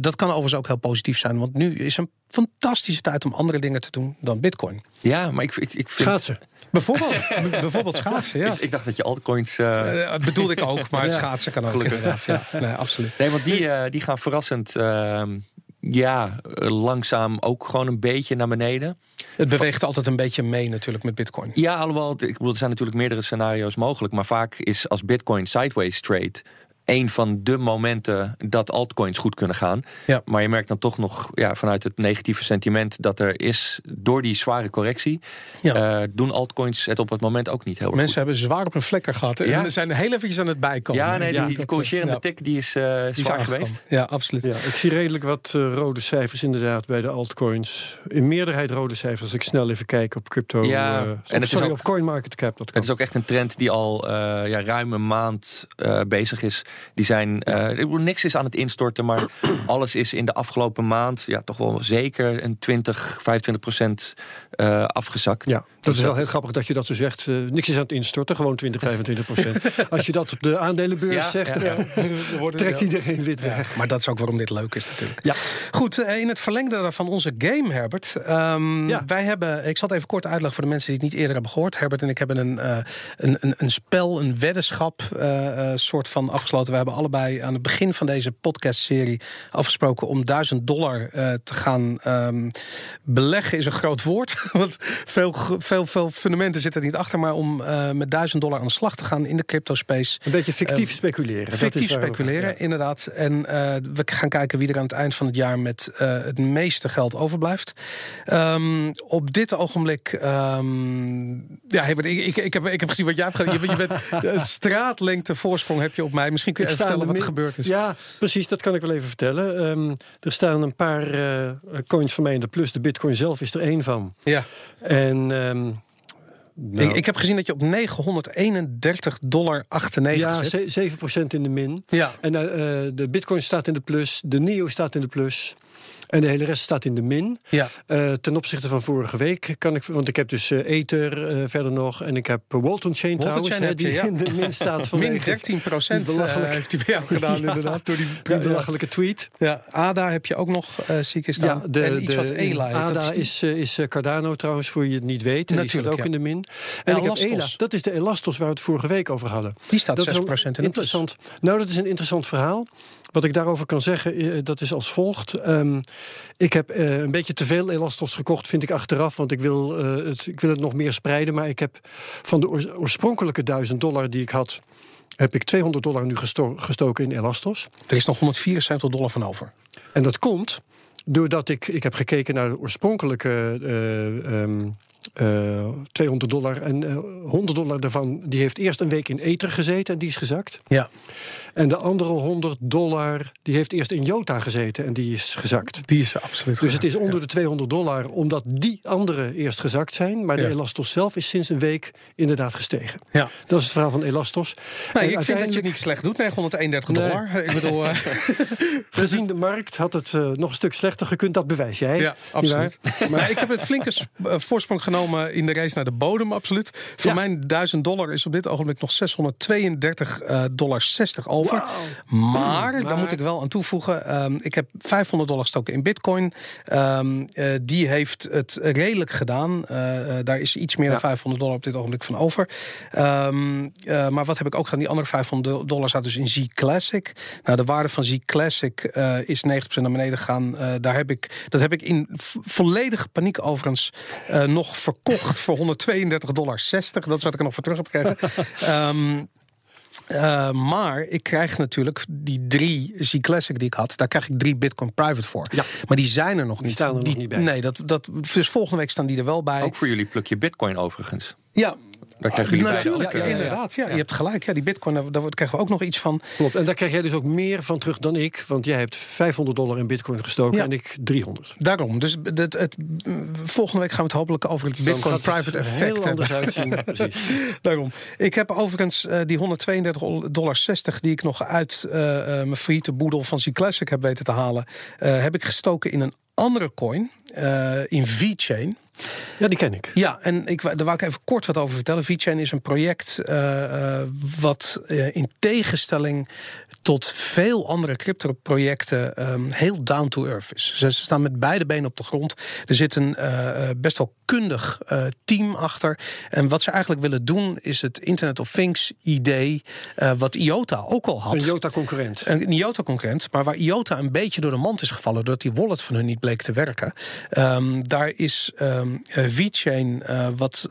dat kan overigens ook heel positief zijn, want nu is een fantastische tijd om andere dingen te doen dan bitcoin.
Ja, maar ik, ik, ik vind...
Schaatsen.
Bijvoorbeeld, bijvoorbeeld schaatsen, ja.
Ik, ik, dacht dat je altcoins... Uh...
Uh, bedoelde ik ook, maar schaatsen kan ook Gelukkig. Ja. Nee, absoluut.
Nee, want die, uh, die gaan verrassend... Ehm, ja, langzaam ook gewoon een beetje naar beneden.
Het beweegt altijd een beetje mee natuurlijk met bitcoin.
Ja, alhoewel, ik bedoel, er zijn natuurlijk meerdere scenario's mogelijk. Maar vaak is als bitcoin sideways trade een van de momenten dat altcoins goed kunnen gaan.
Ja.
Maar je merkt dan toch nog ja, vanuit het negatieve sentiment dat er is door die zware correctie.
Ja.
Uh, doen altcoins het op het moment ook niet heel erg
Mensen
goed.
hebben zwaar op een vlekker gehad. En
Ja.
zijn heel eventjes aan het bijkomen.
Ja, nee, die, corrigerende
ja.
tik die is uh,
Die is
zwaar geweest.
Ja, absoluut.
Ja, ik zie redelijk wat uh, rode cijfers inderdaad bij de altcoins. In meerderheid rode cijfers als ik snel even kijk op crypto.
Ja,
uh,
en het is
sorry,
ook-
op CoinMarketCap.com.
Het is ook echt een trend die al uh, ja, ruim een maand uh, bezig is. Die zijn, uh, ik bedoel, niks is aan het instorten, maar alles is in de afgelopen maand ja, toch wel zeker een 20, 25 procent uh, afgezakt.
Ja, dat is wel heel grappig dat je dat zo zegt. Uh, niks is aan het instorten, gewoon 20, 25 procent. Als je dat op de aandelenbeurs
Ja,
zegt,
ja.
dan wordt- trekt iedereen wit
Ja,
weg.
maar dat is ook waarom dit leuk is natuurlijk.
Ja.
Goed, eh, in het verlengde van onze game, Herbert. ehm,
Ja.
Wij hebben, ik zal het even kort uitleggen voor de mensen die het niet eerder hebben gehoord. Herbert en ik hebben een, eh, een, een, een spel, een weddenschap eh, eh, soort van afgesloten. We hebben allebei aan het begin van deze podcastserie afgesproken om 1000 dollar eh, te gaan ehm, beleggen. Is een groot woord, want veel, veel, veel fundamenten zitten er niet achter. Maar om eh, met 1000 dollar aan de slag te gaan in de crypto space.
Een beetje fictief speculeren. dat is
Fictief speculeren,
ja.
inderdaad. En eh, we gaan kijken wie er aan het eind van het jaar met het meeste geld overblijft. Ehm, op dit ogenblik. ehm, ja, ik, ik, ik, heb, ik heb gezien wat jij hebt gedaan. Je, je bent een straatlengte voorsprong heb je op mij. Misschien
Ik sta
vertellen wat er gebeurd is.
Ja, precies, dat kan ik wel even vertellen. Ehm, er staan een paar eh, coins van mij in de plus. De bitcoin zelf is er één van.
Ja.
En ehm,
ik, ik heb gezien dat je op 931 dollar 98
Ja,
zit.
ze- 7% in de min.
Ja.
En eh, eh, de bitcoin staat in de plus, de NIO staat in de plus. En de hele rest staat in de min.
Ja.
Eh, ten opzichte van vorige week kan ik... Want ik heb dus eh, Ether eh, verder nog. En ik heb Walton Chain
Walton
trouwens.
Chain
hè, die
ja.
in de min staat vanwege
Min 13 procent
die belachelijke-
heeft hij bij jou gedaan,
Ja.
inderdaad. Door die,
belachelijke tweet.
Ja, ADA heb je ook nog ziek is staan.
Ja, de,
en iets
de,
wat ELA heet.
ADA
is
is, Cardano trouwens, voor je het niet weet. En die
Natuurlijk,
staat ook in de min. En ik heb. ELA, dat is de Elastos waar we het vorige week over hadden.
Die staat
dat
6%
is
in de
interessant. Nou, dat is een interessant verhaal. Wat ik daarover kan zeggen, eh, dat is als volgt. Ehm, ik heb eh, een beetje te veel Elastos gekocht, vind ik achteraf. Want ik wil, eh, het, ik wil het nog meer spreiden. Maar ik heb van de oors- oorspronkelijke 1000 dollar die ik had... heb ik 200 dollar nu gesto- gestoken in Elastos.
Er is nog 174 dollar van over.
En dat komt doordat ik, ik heb gekeken naar de oorspronkelijke eh, ehm, eh, 200 dollar. En eh, 100 dollar daarvan, die heeft eerst een week in ether gezeten en die is gezakt.
Ja,
En de andere 100 dollar, die heeft eerst in Jota gezeten en die is gezakt.
die is absoluut
Dus het is onder de 200 dollar, omdat die andere eerst gezakt zijn. Maar de. Elastos zelf is sinds een week inderdaad gestegen.
Ja.
Dat is het verhaal van Elastos.
Nou,
En
ik vind dat je niet slecht doet, 931
Nee.
dollar. Ik bedoel, eh,
Gezien de markt had het eh, nog een stuk slechter gekund, dat bewijs jij.
ja, absoluut. Maar ik heb een flinke eh, voorsprong genomen in de race naar de bodem, absoluut. Van
Ja.
mijn 1000 dollar is op dit ogenblik nog 632 eh, dollar 60 over. Maar, daar
Maar-
moet ik wel aan toevoegen. ehm, ik heb 500 dollar gestoken in bitcoin. Ehm, eh, die heeft het redelijk gedaan. Eh, eh, daar is iets meer dan
Ja.
500 dollar op dit ogenblik van over. Ehm, eh, maar wat heb ik ook gedaan? Die andere 500 dollar staat dus in Z Classic. Nou, de waarde van Z Classic eh, is 90% naar beneden gegaan. Eh, daar heb ik, dat heb ik in volledige paniek overigens eh, nog verkocht voor 132,60 dollar. Dat is wat ik er nog voor terug heb gekregen. Ehm, eh, maar ik krijg natuurlijk die drie Z Classic die ik had, daar krijg ik drie Bitcoin Private voor.
Ja.
Maar die zijn er nog niet.
staan er nog niet bij.
Nee, dat, dat, dus volgende week staan die er wel bij.
Ook voor jullie plukje bitcoin overigens.
Ja,
Daar krijgen jullie
natuurlijk,
eh,
inderdaad. Ja, je hebt gelijk. Ja, die Bitcoin, daar, daar krijgen we ook nog iets van.
Klopt. En daar krijg jij dus ook meer van terug dan ik. Want jij hebt 500 dollar in bitcoin gestoken
Ja.
en ik 300.
Daarom. Dus het, het, volgende week gaan we het hopelijk over het Bitcoin Private Effect
heel
hebben.
anders uitzien. Precies.
Daarom. Ik heb overigens eh, die 132,60 dollar die ik nog uit eh, eh, mijn failliete boedel van Z Classic heb weten te halen, heb ik gestoken in een andere coin, in V-Chain.
Ja, die ken ik.
Ja, en ik, daar wou ik even kort wat over vertellen. VeChain is een project eh, eh, wat eh, in tegenstelling tot veel andere crypto-projecten ehm, heel down to earth is. Ze, staan met beide benen op de grond. Er zit een eh, eh, best wel kundig eh, team achter. En wat ze eigenlijk willen doen is het Internet of Things idee, wat IOTA ook al had.
Een Jota-concurrent.
Een IOTA-concurrent, maar waar IOTA een beetje door de mand is gevallen... doordat die wallet van hun niet bleek te werken. Ehm, daar is eh, VeChain wat,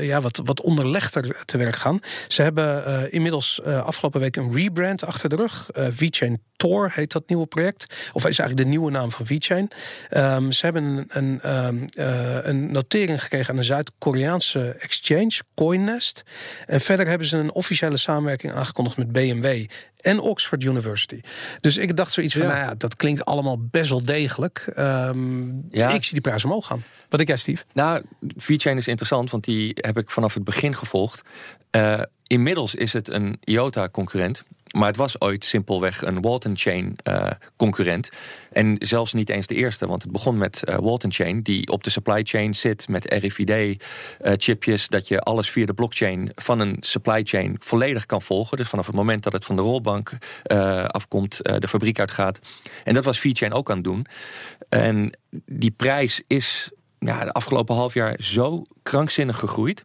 ja, wat, wat onderlegder te werk gaan. Ze hebben inmiddels afgelopen week een rebrand achter de rug. Eh VeChain Tor heet dat nieuwe project. Of is eigenlijk de nieuwe naam van VeChain. Ehm, ze hebben een, ehm, eh, een notering gekregen aan een Zuid-Koreaanse exchange, Coinnest. En verder hebben ze een officiële samenwerking aangekondigd met BMW en Oxford University. Dus ik dacht zoiets van,
Ja.
nou ja, dat klinkt allemaal best wel degelijk. Ehm,
Ja.
Ik zie die prijs omhoog gaan. Wat ik jij, Steve?
Nou, VeChain is interessant, want die heb ik vanaf het begin gevolgd. Eh, inmiddels is het een IOTA-concurrent. Maar het was ooit simpelweg een Walton Chain eh, concurrent. En zelfs niet eens de eerste, want het begon met eh, Walton Chain, die op de supply chain zit met RFID-chipjes, dat je alles via de blockchain van een supply chain volledig kan volgen. Dus vanaf het moment dat het van de rolbank eh, afkomt, eh, de fabriek uitgaat. En dat was VeChain ook aan het doen. En die prijs is ja, de afgelopen half jaar zo krankzinnig gegroeid.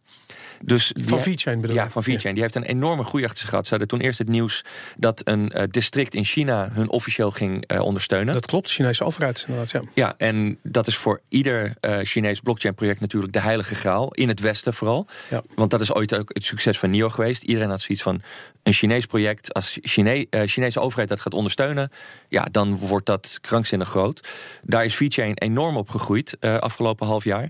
Dus
Van VeChain bedoel
Ja, van VeChain. Die heeft een enorme groei achter zich gehad. Ze hadden toen eerst het nieuws dat een eh, district in China hun officieel ging eh, ondersteunen.
Dat klopt, de Chinese overheid inderdaad, ja.
Ja, en dat is voor ieder eh Chinees blockchain project natuurlijk de heilige graal. In het Westen vooral.
Ja.
Want dat is ooit ook het succes van NIO geweest. Iedereen had zoiets van een Chinees project. Als Chine Chinese overheid dat gaat ondersteunen, ja, dan wordt dat krankzinnig groot. Daar is VeChain enorm op gegroeid uh, afgelopen half jaar.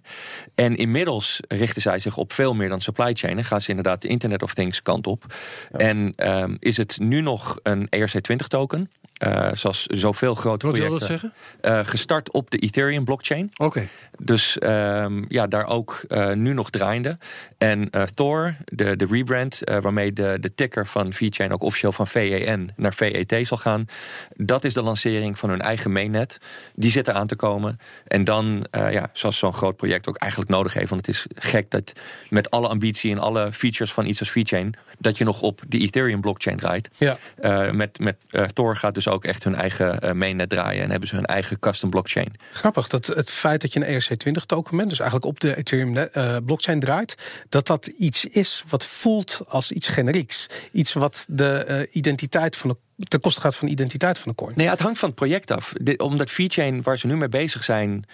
En inmiddels richten zij zich op veel meer dan supply chain. En gaan ze inderdaad de Internet of Things kant op. Ja. En um, is het nu nog een ERC20 token. Uh, zoals zoveel grote
Wat
projecten.
wil dat zeggen?
Uh, gestart op de Ethereum blockchain.
Oké.
Dus um, ja, daar ook uh, nu nog draaiende. En Thor, de, de rebrand, waarmee de, de ticker van VeChain ook officieel van VEN naar VET zal gaan. Dat is de lancering van hun eigen mainnet. Die zit eraan te komen. En dan, ja, zoals zo'n groot project ook eigenlijk nodig heeft. Want het is gek dat met alle ambitie en alle features van iets als VeChain, dat je nog op de Ethereum blockchain draait.
Ja.
met met Thor gaat dus ook echt hun eigen uh, mainnet draaien en hebben ze hun eigen custom blockchain.
Grappig dat het feit dat je een ERC20 token bent, dus eigenlijk op de Ethereum uh, blockchain draait, dat dat iets is wat voelt als iets generieks. Iets wat de uh, identiteit van de ten koste gaat van de identiteit van de coin.
Nee, het hangt van het project af. De, omdat VeChain, waar ze nu mee bezig zijn,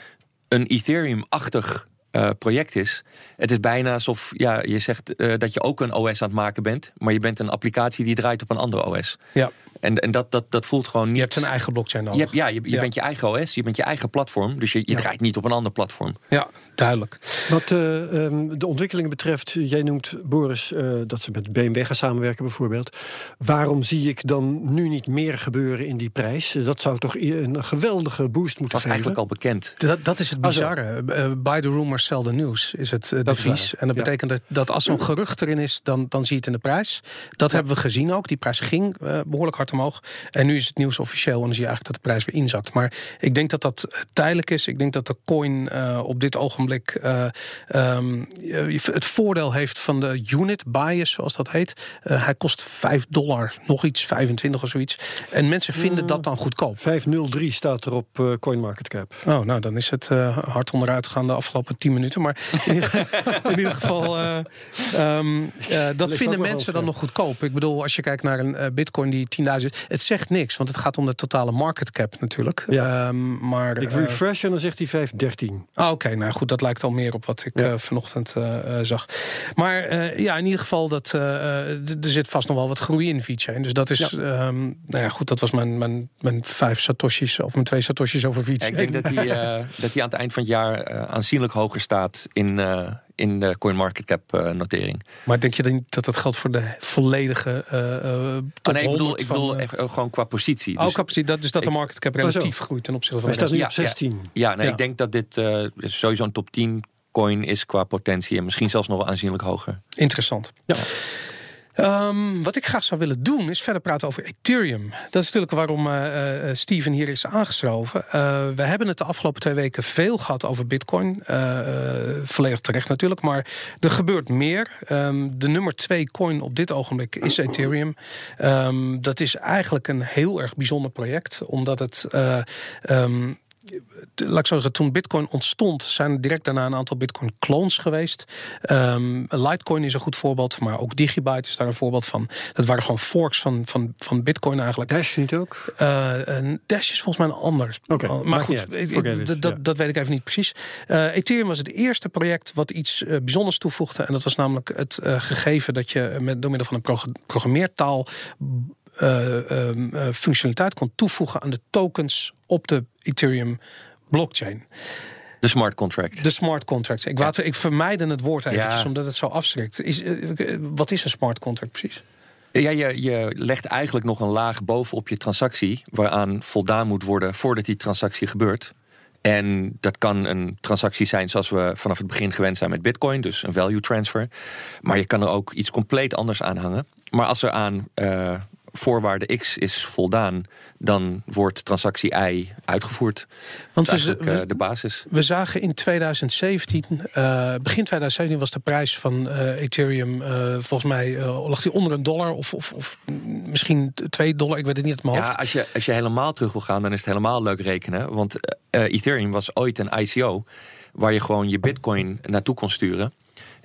een Ethereum-achtig uh, project is. Het is bijna alsof ja, je zegt uh, dat je ook een OS aan het maken bent, maar je bent een applicatie die draait op een andere OS.
Ja.
En, en dat, dat, dat voelt gewoon niet.
Je hebt een eigen blockchain nodig.
Je hebt, ja, je, je ja. bent je eigen OS, je bent je eigen platform. Dus je, je ja. draait niet op een ander platform.
Ja, duidelijk.
Wat uh, um, de ontwikkelingen betreft, jij noemt Boris uh, dat ze met BMW gaan samenwerken bijvoorbeeld. Waarom zie ik dan nu niet meer gebeuren in die prijs? Dat zou toch een geweldige boost moeten
zijn. Dat was eigenlijk al bekend.
Dat, dat is het bizarre. Uh, by the rumors sell the news is het devies. En dat betekent dat, dat als zo'n gerucht erin is, dan, dan zie je het in de prijs. Dat hebben we gezien ook. Die prijs ging behoorlijk hard omhoog. En nu is het nieuws officieel en dan zie je eigenlijk dat de prijs weer inzakt. Maar ik denk dat dat tijdelijk is. Ik denk dat de coin uh, op dit ogenblik uh, um, het voordeel heeft van de unit bias, zoals dat heet. Uh, hij kost 5 dollar, nog iets, 25 of zoiets. En mensen vinden dat dan goedkoop.
503 staat er op uh, CoinMarketCap.
Oh, nou dan is het hard onderuit gegaan de afgelopen 10 minuten. Maar in, in ieder geval, um, dat vinden mensen dan nog goedkoop. Ik bedoel, als je kijkt naar een bitcoin die 10.000 het zegt niks, want het gaat om de totale market cap natuurlijk.
Ja.
Um, maar,
ik refresh en dan zegt hij 513.
Ah, Oké, okay, nou goed, dat lijkt al meer op wat ik ja. uh, vanochtend uh, zag. Maar uh, ja, in ieder geval, dat, er zit vast nog wel wat groei in VeChain. Dus dat is, ja. Um, nou ja, goed, dat was mijn, mijn, mijn vijf satoshis, of mijn twee satoshis over VeChain.
Ja, ik denk dat hij dat aan het eind van het jaar aanzienlijk hoger staat in in de CoinMarketCap uh, notering.
Maar denk je dan dat dat geldt voor de volledige uh, top
oh, nee, ik bedoel, ik bedoel echt, gewoon qua positie.
Dus, oh, qua positie, dat, dus dat de market cap relatief oh, groeit ten opzichte van
Hij
de
staat nu op 16.
Ja, ja, nee, ja. ik denk dat dit uh, sowieso een top 10 coin is qua potentie en misschien zelfs nog wel aanzienlijk hoger.
Interessant. Ja. Um, wat ik graag zou willen doen is verder praten over Ethereum. Dat is natuurlijk waarom uh, uh, Steven hier is aangeschoven. Uh, we hebben het de afgelopen twee weken veel gehad over Bitcoin. volledig terecht natuurlijk, maar er gebeurt meer. Um, de nummer twee coin op dit ogenblik is Ethereum. Um, dat is eigenlijk een heel erg bijzonder project, omdat het laat ik zeggen, toen Bitcoin ontstond, zijn er direct daarna een aantal Bitcoin-clones geweest. Um, Litecoin is een goed voorbeeld, maar ook Digibyte is daar een voorbeeld van. Dat waren gewoon forks van, van, van Bitcoin eigenlijk.
Dash niet ook?
Uh, een Dash is volgens mij een ander.
Oké, okay,
maar goed, dat, dat weet ik even niet precies. Uh, Ethereum was het eerste project wat iets uh, bijzonders toevoegde. En dat was namelijk het gegeven dat je met, door middel van een programmeertaal functionaliteit kon toevoegen aan de tokens op de Ethereum blockchain.
De smart contract.
De smart contract. Ik, ja. ik vermijden het woord eventjes, ja. omdat het zo afschrikt. Is, uh, wat is een smart contract precies?
Ja, je, je legt eigenlijk nog een laag bovenop je transactie... waaraan voldaan moet worden voordat die transactie gebeurt. En dat kan een transactie zijn zoals we vanaf het begin gewend zijn met Bitcoin, dus een value transfer. Maar je kan er ook iets compleet anders aan hangen. Maar als er aan uh, voorwaarde X is voldaan, dan wordt transactie Y uitgevoerd. Want we, we, de basis.
We zagen in 2017, uh, begin 2017 was de prijs van uh, Ethereum, uh, volgens mij lag die onder een dollar of, of, of, misschien twee dollar, ik weet het niet uit mijn hoofd.
Ja, als je, als je helemaal terug wil gaan, dan is het helemaal leuk rekenen. Want Ethereum was ooit een ICO waar je gewoon je bitcoin naartoe kon sturen.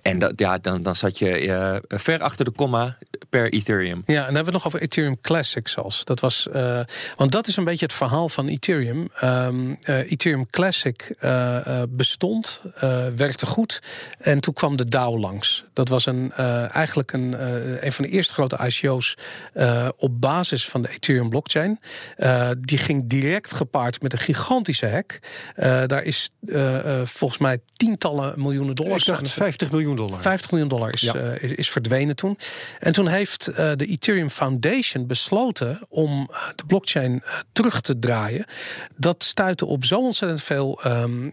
En dat, ja, dan, dan zat je uh, ver achter de komma per Ethereum.
Ja, en dan hebben we nog over Ethereum Classic zelfs. Dat was, uh, want dat is een beetje het verhaal van Ethereum. Um, uh, Ethereum Classic bestond, werkte goed. En toen kwam de DAO langs. Dat was een, eigenlijk een, een van de eerste grote ICO's op basis van de Ethereum blockchain. die ging direct gepaard met een gigantische hack. daar is volgens mij tientallen miljoenen dollars.
Ik dacht 50 miljoen dollar.
50 miljoen dollar is, ja. uh, is, is, verdwenen toen. En toen heeft de Ethereum Foundation besloten om de blockchain terug te draaien. Dat stuitte op zo ontzettend veel um,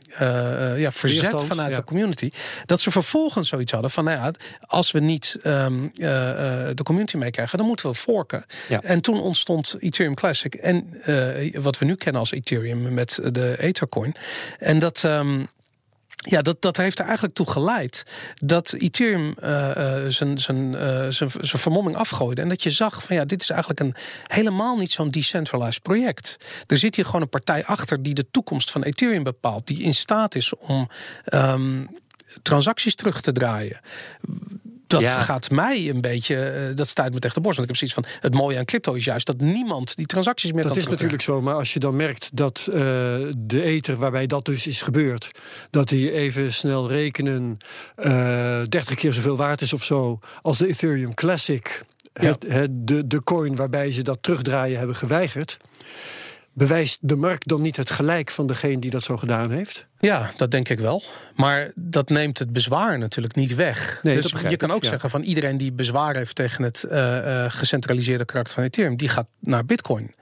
ja, verzet vanuit de community. Dat ze vervolgens zoiets hadden van nou ja, als we niet um, de community meekrijgen, dan moeten we forken. En toen ontstond Ethereum Classic. En wat we nu kennen als Ethereum met de Ethercoin. En dat. Um, ja, dat, dat heeft er eigenlijk toe geleid dat Ethereum uh, zijn, zijn, uh, zijn, zijn vermomming afgooide. En dat je zag van ja, dit is eigenlijk een helemaal niet zo'n decentralized project. Er zit hier gewoon een partij achter die de toekomst van Ethereum bepaalt. Die in staat is om um, transacties terug te draaien dat gaat mij een beetje, uh, dat stuit me tegen de borst. Want ik heb zoiets van, het mooie aan crypto is juist dat niemand die transacties meer
dat kan Dat is natuurlijk zo, maar als je dan merkt dat uh, de ether waarbij dat dus is gebeurd, dat die even snel rekenen uh, eh, 30 keer zoveel waard is of zo als de Ethereum Classic, het, het, de, de coin waarbij ze dat terugdraaien hebben geweigerd. Bewijst de markt dan niet het gelijk van degene die dat zo gedaan heeft?
Ja, dat denk ik wel. Maar dat neemt het bezwaar natuurlijk niet weg. Nee, dus je kan ook zeggen van iedereen die bezwaar heeft tegen het uh, uh, gecentraliseerde karakter van Ethereum, die gaat naar Bitcoin.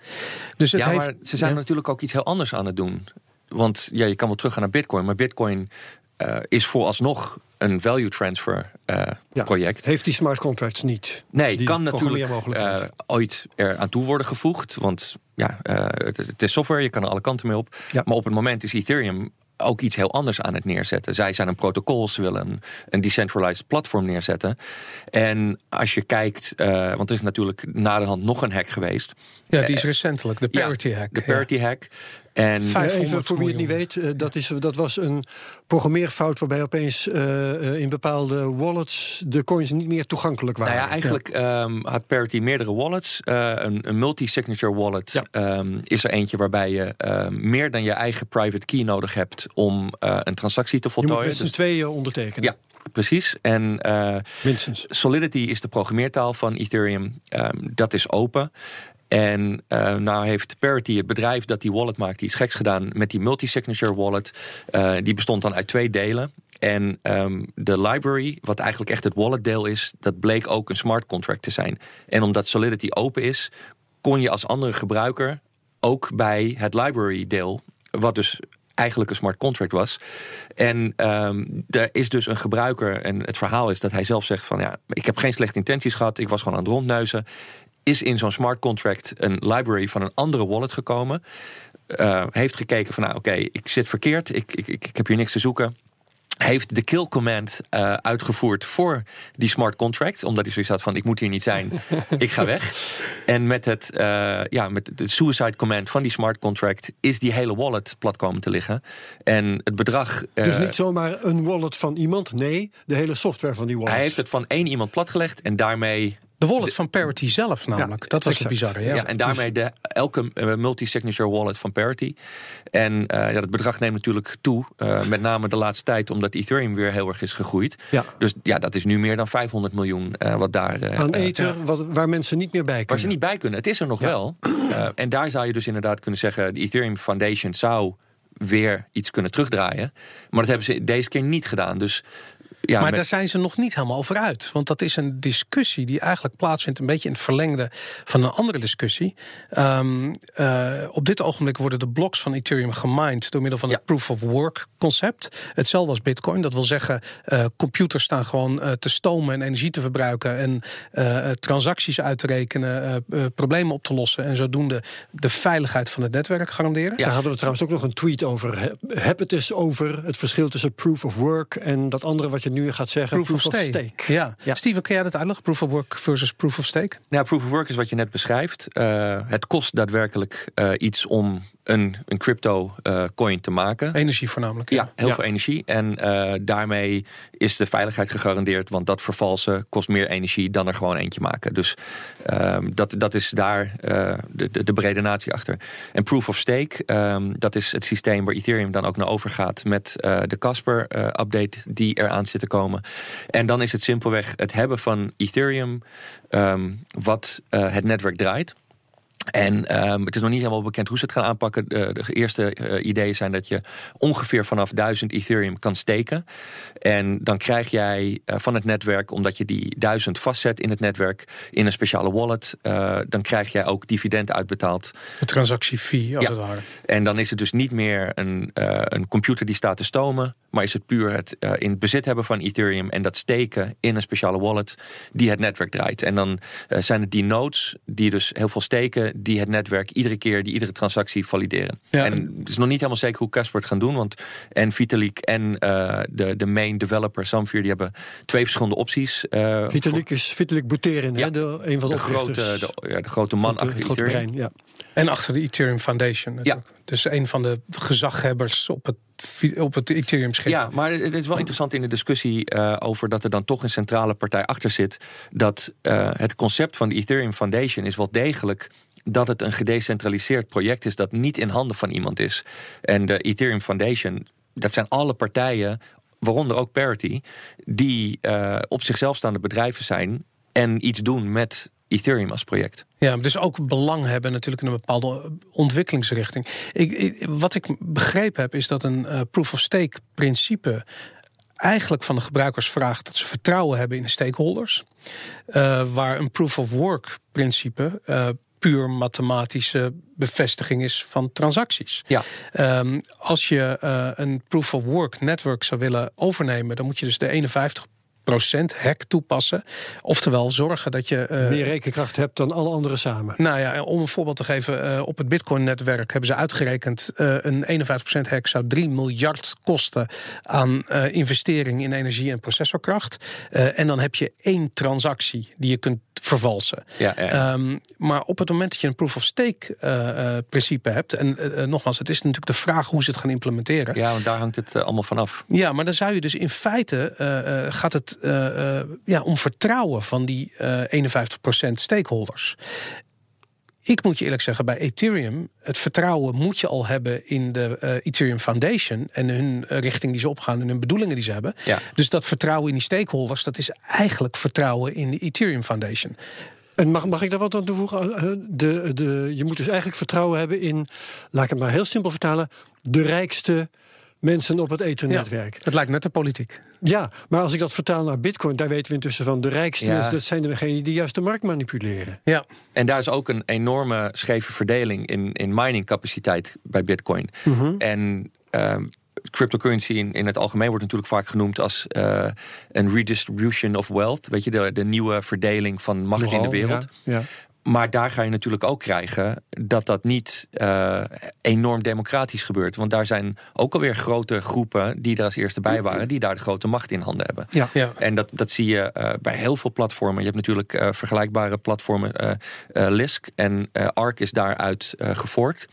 Dus het ja, heeft, maar ze zijn natuurlijk ook iets heel anders aan het doen. Want ja, je kan wel teruggaan naar Bitcoin, maar Bitcoin uh, is vooralsnog een value transfer uh, ja, project.
Heeft die smart contracts niet?
Nee, die kan natuurlijk uh, ooit er aan toe worden gevoegd. Want ja, uh, het, het, is software, je kan er alle kanten mee op. Ja. Maar op het moment is Ethereum ook iets heel anders aan het neerzetten. Zij zijn een protocol, ze willen een, een decentralized platform neerzetten. En als je kijkt, uh, want er is natuurlijk na de hand nog een hack geweest.
Ja, die is recentelijk, de parity hack.
De parity hack. En
even voor wie het niet weet, eh, dat, is, dat was een programmeerfout waarbij opeens uh, in bepaalde wallets de coins niet meer toegankelijk waren.
Nou ja, eigenlijk ehm, had Parity meerdere wallets. een, een multi-signature wallet um, is er eentje waarbij je ehm, meer dan je eigen private key nodig hebt om een transactie te voltooien. Je
moet met z'n dus, tweeën ondertekenen.
Ja, precies. En Minstens. Solidity is de programmeertaal van Ethereum. dat is open. En uh, nou heeft Parity, het bedrijf dat die wallet maakt, iets geks gedaan met die multi-signature wallet. Uh, die bestond dan uit twee delen. En um, de library, wat eigenlijk echt het wallet deel is, dat bleek ook een smart contract te zijn. En omdat Solidity open is, kon je als andere gebruiker ook bij het library deel, wat dus eigenlijk een smart contract was. En um, er is dus een gebruiker, en het verhaal is dat hij zelf zegt van ja, ik heb geen slechte intenties gehad, ik was gewoon aan het rondneuzen is in zo'n smart contract een library van een andere wallet gekomen. Uh, heeft gekeken van nou oké, ik zit verkeerd, ik, ik, ik heb hier niks te zoeken heeft de kill command uh, uitgevoerd voor die smart contract. Omdat hij zoiets had van, ik moet hier niet zijn, ik ga weg. En met het, uh, ja, met de suicide command van die smart contract... is die hele wallet plat komen te liggen. En het bedrag...
Uh, dus niet zomaar een wallet van iemand, nee, de hele software van die wallet.
Hij heeft het van één iemand platgelegd en daarmee
de wallet van Parity zelf namelijk. dat was het bizarre. Ja.
ja en daarmee de, elke uh, multi-signature wallet van Parity. En uh, ja, dat bedrag neemt natuurlijk toe. Uh, met name de laatste tijd omdat Ethereum weer heel erg is gegroeid. Ja. Dus ja, dat is nu meer dan 500 miljoen wat daar...
Aan eten wat, waar mensen niet meer bij kunnen.
Waar ze niet bij kunnen. Het is er nog wel. en daar zou je dus inderdaad kunnen zeggen... de Ethereum Foundation zou weer iets kunnen terugdraaien. Maar dat hebben ze deze keer niet gedaan. Dus
ja, maar daar zijn ze nog niet helemaal over uit. Want dat is een discussie die eigenlijk plaatsvindt... een beetje in het verlengde van een andere discussie. Um, uh, op dit ogenblik worden de blocks van Ethereum gemined... door middel van het proof-of-work concept. Hetzelfde als bitcoin. Dat wil zeggen, uh, computers staan gewoon uh, te stomen... en energie te verbruiken en transacties uit te rekenen... problemen op te lossen en zodoende de veiligheid van het netwerk garanderen.
Ja, daar hadden we trouwens ook nog een tweet over. Heb het eens over het verschil tussen proof-of-work... en dat andere wat je nu gaat zeggen.
Proof, of, stake. Ja. ja. Steven, kun jij dat uitleggen? Proof of work versus proof of stake?
Nou, proof of work is wat je net beschrijft. Uh, het kost daadwerkelijk uh, iets om een, een crypto uh, coin te maken.
Energie voornamelijk.
Ja, heel veel energie. En uh, daarmee is de veiligheid gegarandeerd. Want dat vervalsen kost meer energie dan er gewoon eentje maken. Dus uh, dat, dat is daar uh, de, de, de brede natie achter. En proof of stake, um, dat is het systeem waar Ethereum dan ook naar overgaat. Met de Casper update die eraan zit te komen. En dan is het simpelweg het hebben van Ethereum. Um, wat het netwerk draait. En ehm, het is nog niet helemaal bekend hoe ze het gaan aanpakken. De, de eerste uh, ideeën zijn dat je ongeveer vanaf 1000 Ethereum kan steken. En dan krijg jij uh, van het netwerk, omdat je die 1000 vastzet in het netwerk in een speciale wallet, uh, dan krijg jij ook dividend uitbetaald.
Een transactiefee, als ja. het ware.
En dan is het dus niet meer een, een computer die staat te stomen, maar is het puur het in het bezit hebben van Ethereum en dat steken in een speciale wallet die het netwerk draait. En dan zijn het die nodes die dus heel veel steken die het netwerk iedere keer, die iedere transactie valideren. Ja. En het is nog niet helemaal zeker hoe Casper het gaan doen, want en Vitalik en uh, de, de main developer Samfir, die hebben twee verschillende opties.
Uh, Vitalik is Vitalik Buterin, ja, de, een van de,
de grote, de, ja, de grote man grote, achter Ethereum. Brein, ja.
En achter de Ethereum Foundation. Natuurlijk. Ja. Dus een van de gezaghebbers op het op het Ethereum-schip.
Ja, maar het is wel interessant in de discussie uh, over dat er dan toch een centrale partij achter zit. Dat uh, het concept van de Ethereum Foundation is wel degelijk dat het een gedecentraliseerd project is dat niet in handen van iemand is. En de Ethereum Foundation, dat zijn alle partijen, waaronder ook Parity, die uh, op zichzelf staande bedrijven zijn en iets doen met Ethereum als project.
Ja, dus ook belang hebben natuurlijk in een bepaalde ontwikkelingsrichting. Ik, ik, wat ik begrepen heb is dat een uh, proof of stake principe eigenlijk van de gebruikers vraagt dat ze vertrouwen hebben in de stakeholders. Uh, waar een proof of work principe uh, puur mathematische bevestiging is van transacties.
Ja.
Um, als je uh, een proof of work network zou willen overnemen, dan moet je dus de 51 procent hack toepassen. Oftewel zorgen dat je...
Uh, Meer rekenkracht hebt dan alle anderen samen.
Nou ja, om een voorbeeld te geven. Uh, op het Bitcoin-netwerk hebben ze uitgerekend... Uh, een 51% hack zou 3 miljard kosten aan investering in energie en processorkracht. en dan heb je één transactie die je kunt vervalsen.
Ja, ja.
Um, maar op het moment dat je een proof-of-stake principe hebt... en nogmaals, het is natuurlijk de vraag hoe ze het gaan implementeren.
Ja, want daar hangt het allemaal vanaf.
Ja, maar dan zou je dus in feite... gaat het uh, ja, om vertrouwen van die uh, 51% stakeholders. Ik moet je eerlijk zeggen, bij Ethereum, het vertrouwen moet je al hebben in de uh, Ethereum Foundation en hun richting die ze opgaan en hun bedoelingen die ze hebben.
Ja.
Dus dat vertrouwen in die stakeholders, dat is eigenlijk vertrouwen in de Ethereum Foundation.
En mag, mag ik daar wat aan toevoegen? De, de, je moet dus eigenlijk vertrouwen hebben in, laat ik het maar heel simpel vertalen, de rijkste mensen op het ethernetwerk.
Ja, het lijkt net de politiek.
Ja, maar als ik dat vertaal naar bitcoin... daar weten we intussen van de rijkste ja. dat zijn degenen die juist de markt manipuleren.
Ja. En daar is ook een enorme scheve verdeling in, in miningcapaciteit bij bitcoin.
Mm -hmm.
En... Uh, cryptocurrency in, in het algemeen wordt natuurlijk vaak genoemd als uh, een redistribution of wealth. Weet je, de, de nieuwe verdeling van macht Nogal, in de wereld.
Ja, ja.
Maar daar ga je natuurlijk ook krijgen dat dat niet uh, enorm democratisch gebeurt. Want daar zijn ook alweer grote groepen die daar als eerste bij waren, die daar de grote macht in handen hebben.
Ja, ja.
En dat, dat zie je uh, bij heel veel platformen. Je hebt natuurlijk uh, vergelijkbare platformen. Lisk en Arc is daaruit geforkt.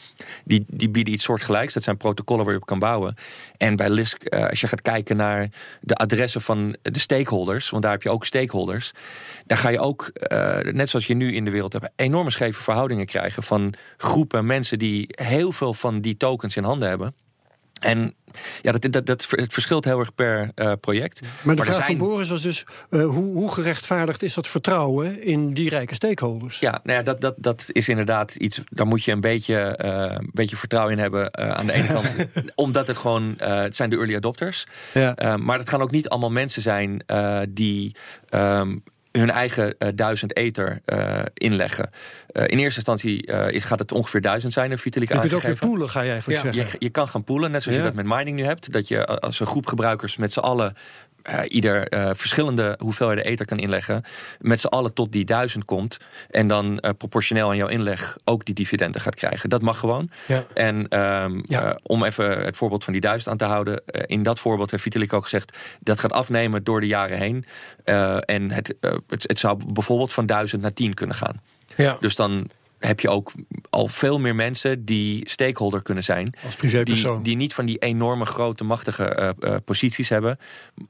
Die, die bieden iets soortgelijks. Dat zijn protocollen waar je op kan bouwen. En bij Lisk, als je gaat kijken naar de adressen van de stakeholders, want daar heb je ook stakeholders, daar ga je ook, net zoals je nu in de wereld hebt enorme scheve verhoudingen krijgen van groepen mensen die heel veel van die tokens in handen hebben. En ja, dat, dat, dat, het verschilt heel erg per uh, project.
Maar de maar vraag zijn... van Boris was dus: uh, hoe, hoe, gerechtvaardigd is dat vertrouwen in die rijke stakeholders?
Ja, nou ja dat, dat, dat is inderdaad iets. Daar moet je een beetje, uh, een beetje vertrouwen in hebben. aan de ene kant, omdat het gewoon. het zijn de early adopters.
Ja.
maar het gaan ook niet allemaal mensen zijn die. Um, hun eigen uh, duizend ether uh, inleggen. Uh, in eerste instantie gaat het ongeveer duizend zijn. Vitalik
je kunt ook weer poelen, ga je eigenlijk
ja.
zeggen.
Je, je, kan gaan poelen, net zoals ja. je dat met mining nu hebt. Dat je als een groep gebruikers met z'n allen uh, ieder uh, verschillende hoeveelheden ether kan inleggen. Met z'n allen tot die duizend komt. En dan uh, proportioneel aan jouw inleg ook die dividenden gaat krijgen. Dat mag gewoon.
Ja.
En um, ja. om even het voorbeeld van die duizend aan te houden. in dat voorbeeld heeft Vitalik ook gezegd. Dat gaat afnemen door de jaren heen. en het, het, het, zou bijvoorbeeld van duizend naar tien kunnen gaan.
Ja.
Dus dan heb je ook al veel meer mensen die stakeholder kunnen zijn.
Als privépersoon.
Die, die niet van die enorme grote machtige uh, uh, posities hebben.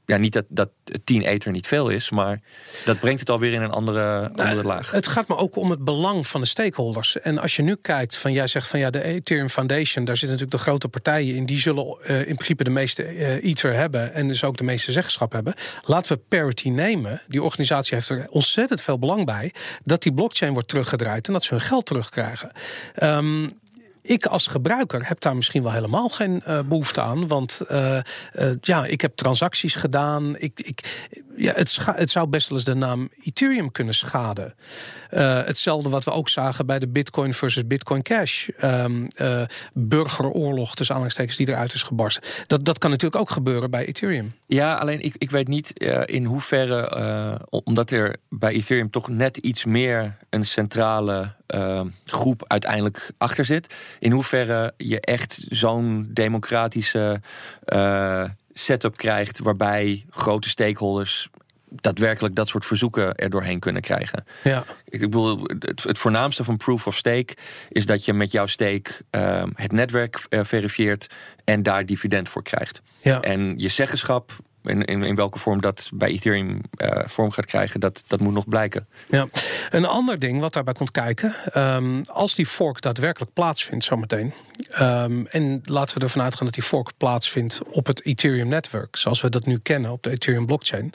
Ja, niet dat, dat 10 ether niet veel is, maar dat brengt het alweer in een andere, nou, andere laag.
Het gaat me ook om het belang van de stakeholders. En als je nu kijkt, van jij zegt van ja, de Ethereum Foundation, daar zitten natuurlijk de grote partijen in, die zullen uh, in principe de meeste ether hebben en dus ook de meeste zeggenschap hebben. Laten we Parity nemen. Die organisatie heeft er ontzettend veel belang bij dat die blockchain wordt teruggedraaid en dat ze hun geld terugkrijgen. Ehm, ik als gebruiker heb daar misschien wel helemaal geen uh, behoefte aan. Want uh, uh, ja, ik heb transacties gedaan. Ik, ik, ja, het, het zou best wel eens de naam Ethereum kunnen schaden. Hetzelfde wat we ook zagen bij de Bitcoin versus Bitcoin Cash. Um, burgeroorlog tussen aanhalingstekens die eruit is gebarsten. Dat, dat kan natuurlijk ook gebeuren bij Ethereum.
Ja, alleen ik, ik weet niet in hoeverre, omdat er bij Ethereum toch net iets meer een centrale uh, groep uiteindelijk achter zit. In hoeverre je echt zo'n democratische setup krijgt waarbij grote stakeholders daadwerkelijk dat soort verzoeken er doorheen kunnen krijgen. Ja. Ik bedoel, het, het voornaamste van proof of stake is dat je met jouw stake uh, het netwerk uh, verifieert en daar dividend voor krijgt. Ja. En je zeggenschap in, in, in, welke vorm dat bij Ethereum uh, vorm gaat krijgen, dat, dat moet nog blijken.
Ja. Een ander ding wat daarbij komt kijken, um, als die fork daadwerkelijk plaatsvindt zometeen. Um, en laten we ervan uitgaan dat die fork plaatsvindt op het Ethereum-netwerk, zoals we dat nu kennen op de Ethereum-blockchain.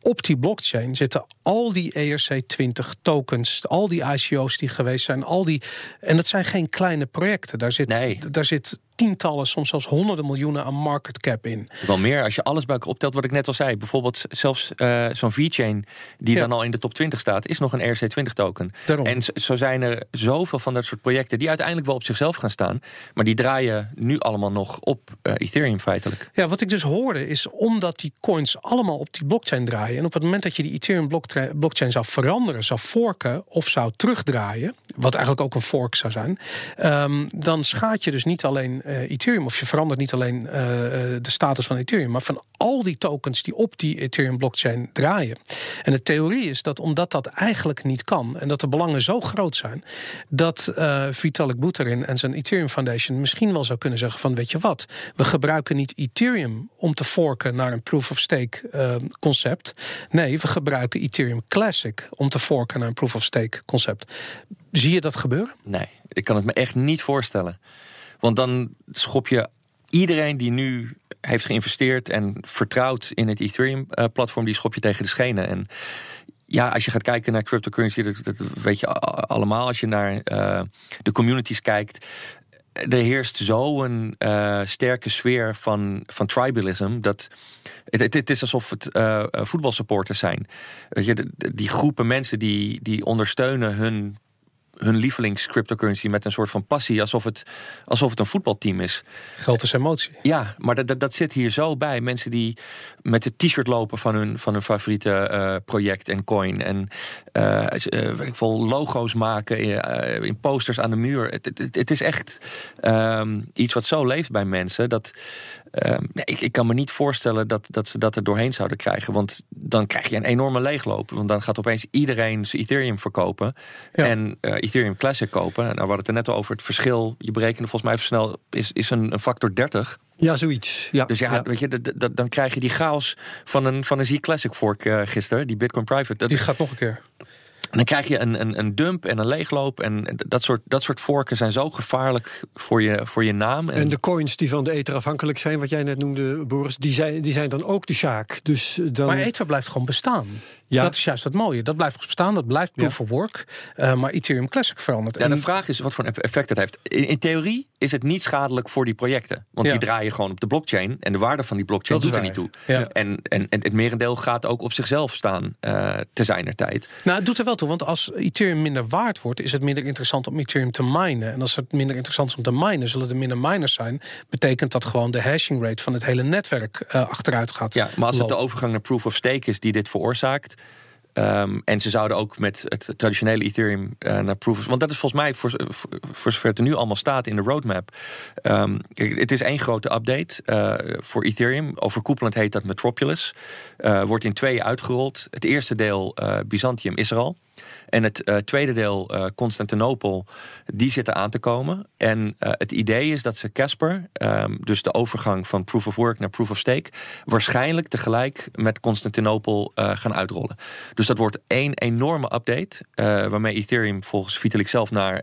Op die blockchain zitten al die ERC20 tokens, al die ICO's die geweest zijn, al die. En dat zijn geen kleine projecten. Daar zit, nee. daar zit tientallen, soms zelfs honderden miljoenen aan market cap in.
Wel meer als je alles bij elkaar optelt, wat ik net al zei. Bijvoorbeeld zelfs uh, zo'n V-chain die dan al in de top 20 staat, is nog een ERC20 token. Daarom. En zo zijn er zoveel van dat soort projecten die uiteindelijk wel op zichzelf gaan staan, maar die draaien nu allemaal nog op uh, Ethereum feitelijk.
Ja, wat ik dus hoorde is omdat die coins allemaal op die blockchain draaien en op het moment dat je die Ethereum blockchain zou veranderen, zou forken of zou terugdraaien, wat eigenlijk ook een fork zou zijn, um, dan schaadt je dus niet alleen uh, Ethereum, of je verandert niet alleen uh, de status van Ethereum, maar van al die tokens die op die Ethereum blockchain draaien. En de theorie is dat omdat dat eigenlijk niet kan en dat de belangen zo groot zijn, dat Vitalik Buterin en zijn Ethereum Foundation misschien wel zou kunnen zeggen van weet je wat, we gebruiken niet Ethereum om te forken naar een proof of stake uh, concept. Nee, we gebruiken Ethereum Classic om te forken naar een proof of stake concept. Zie je dat gebeuren?
Nee, ik kan het me echt niet voorstellen. Want dan schop je iedereen die nu heeft geïnvesteerd en vertrouwt in het Ethereum-platform, die schop je tegen de schenen. En ja, als je gaat kijken naar cryptocurrency, dat, dat weet je allemaal. Als je naar uh, de communities kijkt, er heerst zo'n uh, sterke sfeer van, van tribalism dat het, het, is alsof het uh, voetbalsupporters zijn. Weet je, die groepen mensen die, die ondersteunen hun hun lievelings cryptocurrency met een soort van passie, alsof het, alsof het een voetbalteam is.
Geld is emotie.
Ja, maar dat, dat, dat zit hier zo bij. Mensen die met het t-shirt lopen van hun, van hun favoriete uh, project en coin. En uh, uh, ik vol logo's maken in, in, posters aan de muur. Het, het, het is echt um, iets wat zo leeft bij mensen. Dat, Ehm, ik, ik, kan me niet voorstellen dat, dat ze dat er doorheen zouden krijgen. Want dan krijg je een enorme leegloop. Want dan gaat opeens iedereen zijn Ethereum verkopen. En uh, Ethereum Classic kopen. Nou, we hadden het er net al over het verschil. Je berekende volgens mij even snel. Is, is een, een factor 30.
Ja, zoiets. Ja,
dus ja, weet je, dan krijg je die chaos van een, van een Z Classic fork uh, gisteren, die Bitcoin Private. Dat,
die gaat nog een keer.
En dan krijg je een, een, een dump en een leegloop. En dat soort, dat soort vorken zijn zo gevaarlijk voor je, voor je naam.
En, de coins die van de Ether afhankelijk zijn, wat jij net noemde, Boris, die zijn, die zijn dan ook de zaak. Dus dan...
Maar Ether blijft gewoon bestaan. Ja. Dat is juist het mooie. Dat blijft bestaan, dat blijft proof of work. Uh, maar Ethereum Classic verandert.
Ja, de vraag is wat voor een effect het heeft. In, in, theorie is het niet schadelijk voor die projecten. Want die draaien gewoon op de blockchain. En de waarde van die blockchain doet er niet toe. Ja. En, en, en het merendeel gaat ook op zichzelf staan uh, te zijner tijd.
Nou, het doet er wel toe. Want als Ethereum minder waard wordt, is het minder interessant om Ethereum te minen. En als het minder interessant is om te minen, zullen er minder miners zijn. Betekent dat gewoon de hashing rate van het hele netwerk uh, achteruit gaat.
Ja, maar als het de overgang naar proof of stake is die dit veroorzaakt Um, en ze zouden ook met het traditionele Ethereum uh, naar proof want dat is volgens mij, voor, voor, zover het er nu allemaal staat in de roadmap. Um, het is één grote update uh, voor Ethereum. Overkoepelend heet dat Metropolis. Uh, wordt in twee uitgerold. Het eerste deel, Byzantium, is er al. En het uh, tweede deel, uh, Constantinopel, die zitten aan te komen. En uh, het idee is dat ze Casper, um, dus de overgang van proof of work naar proof of stake, waarschijnlijk tegelijk met Constantinopel gaan uitrollen. Dus dat wordt één enorme update, waarmee Ethereum volgens Vitalik zelf naar,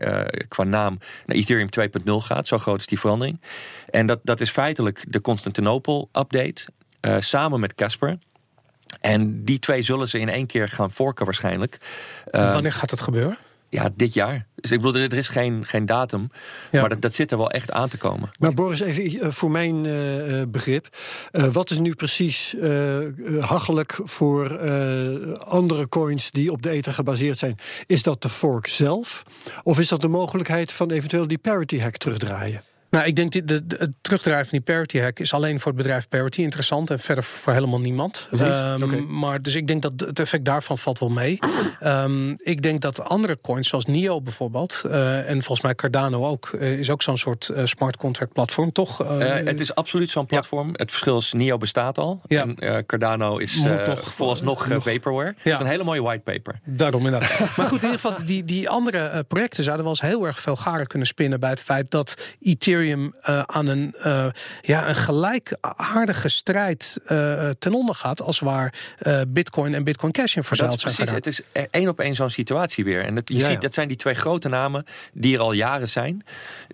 qua naam naar Ethereum 2.0 gaat. Zo groot is die verandering. En dat, dat is feitelijk de Constantinopel update. samen met Casper. En die twee zullen ze in één keer gaan forken waarschijnlijk.
En wanneer gaat dat gebeuren?
ja, dit jaar. Dus ik bedoel, er, is geen, geen datum. Maar dat, dat zit er wel echt aan te komen.
Maar Boris, even uh, voor mijn uh, begrip. Uh, wat is nu precies hachelijk voor andere coins die op de Ether gebaseerd zijn? Is dat de fork zelf? Of is dat de mogelijkheid van eventueel die parity hack terugdraaien?
Nou, ik denk dat het terugdraaien van die parity hack is alleen voor het bedrijf Parity interessant en verder voor helemaal niemand. Um, Maar dus ik denk dat het effect daarvan valt wel mee. um, ik denk dat andere coins, zoals NIO bijvoorbeeld, uh, en volgens mij Cardano ook, uh, is ook zo'n soort uh, smart contract platform, toch?
het is absoluut zo'n platform. Ja. Het verschil is NIO bestaat al. Ja. En Cardano is toch, vooralsnog nog, vaporware. Ja. Het is een hele mooie whitepaper.
Daarom inderdaad. maar goed, in ieder geval, die, die andere projecten zouden wel eens heel erg veel garen kunnen spinnen bij het feit dat Ethereum Ethereum uh, aan een, uh, ja, een gelijkaardige strijd uh, ten onder gaat als waar Bitcoin en Bitcoin Cash in verzeild zijn
precies, Het is één op één zo'n situatie weer. En dat, je ja, ziet, dat zijn die twee grote namen die er al jaren zijn,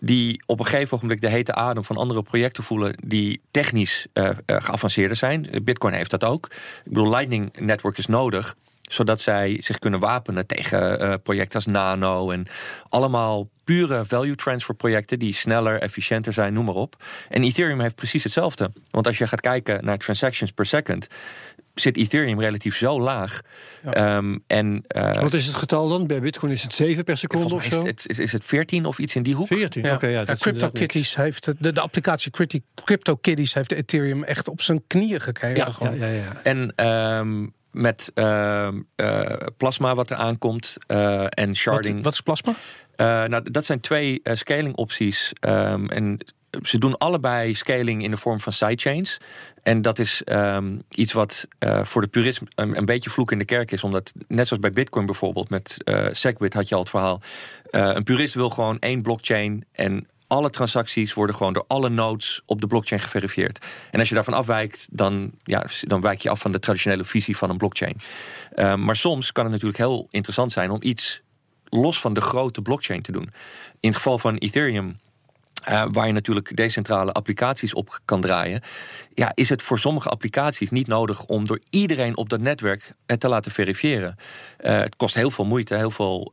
die op een gegeven moment de hete adem van andere projecten voelen die technisch geavanceerder zijn. Bitcoin heeft dat ook. Ik bedoel, Lightning Network is nodig zodat zij zich kunnen wapenen tegen uh, projecten als Nano en allemaal pure value transfer projecten die sneller, efficiënter zijn, noem maar op. En Ethereum heeft precies hetzelfde. Want als je gaat kijken naar transactions per second, zit Ethereum relatief zo laag. Ja. Um, en,
uh, Wat is het getal dan? Bij Bitcoin is het 7 per seconde of zo?
Is het, is, is het 14 of iets in die hoek?
14, ja. oké. Okay, ja, ja
CryptoKitties heeft de, de applicatie CryptoKitties heeft Ethereum echt op zijn knieën gekregen.
Ja, gewoon. ja, ja, ja.
En um, met uh, uh, plasma wat er aankomt uh, en sharding.
Wat, wat is plasma?
nou, dat zijn twee scaling opties. Um, en ze doen allebei scaling in de vorm van sidechains. En dat is um, iets wat uh, voor de purist een, een, beetje vloek in de kerk is. Omdat, net zoals bij Bitcoin bijvoorbeeld, met uh, Segwit had je al het verhaal. Uh, een purist wil gewoon één blockchain en alle transacties worden gewoon door alle nodes op de blockchain geverifieerd. En als je daarvan afwijkt, dan, ja, dan wijk je af van de traditionele visie van een blockchain. Uh, maar soms kan het natuurlijk heel interessant zijn om iets los van de grote blockchain te doen. In het geval van Ethereum uh, waar je natuurlijk decentrale applicaties op kan draaien. Ja, is het voor sommige applicaties niet nodig om door iedereen op dat netwerk het te laten verifiëren. Uh, het kost heel veel moeite, heel veel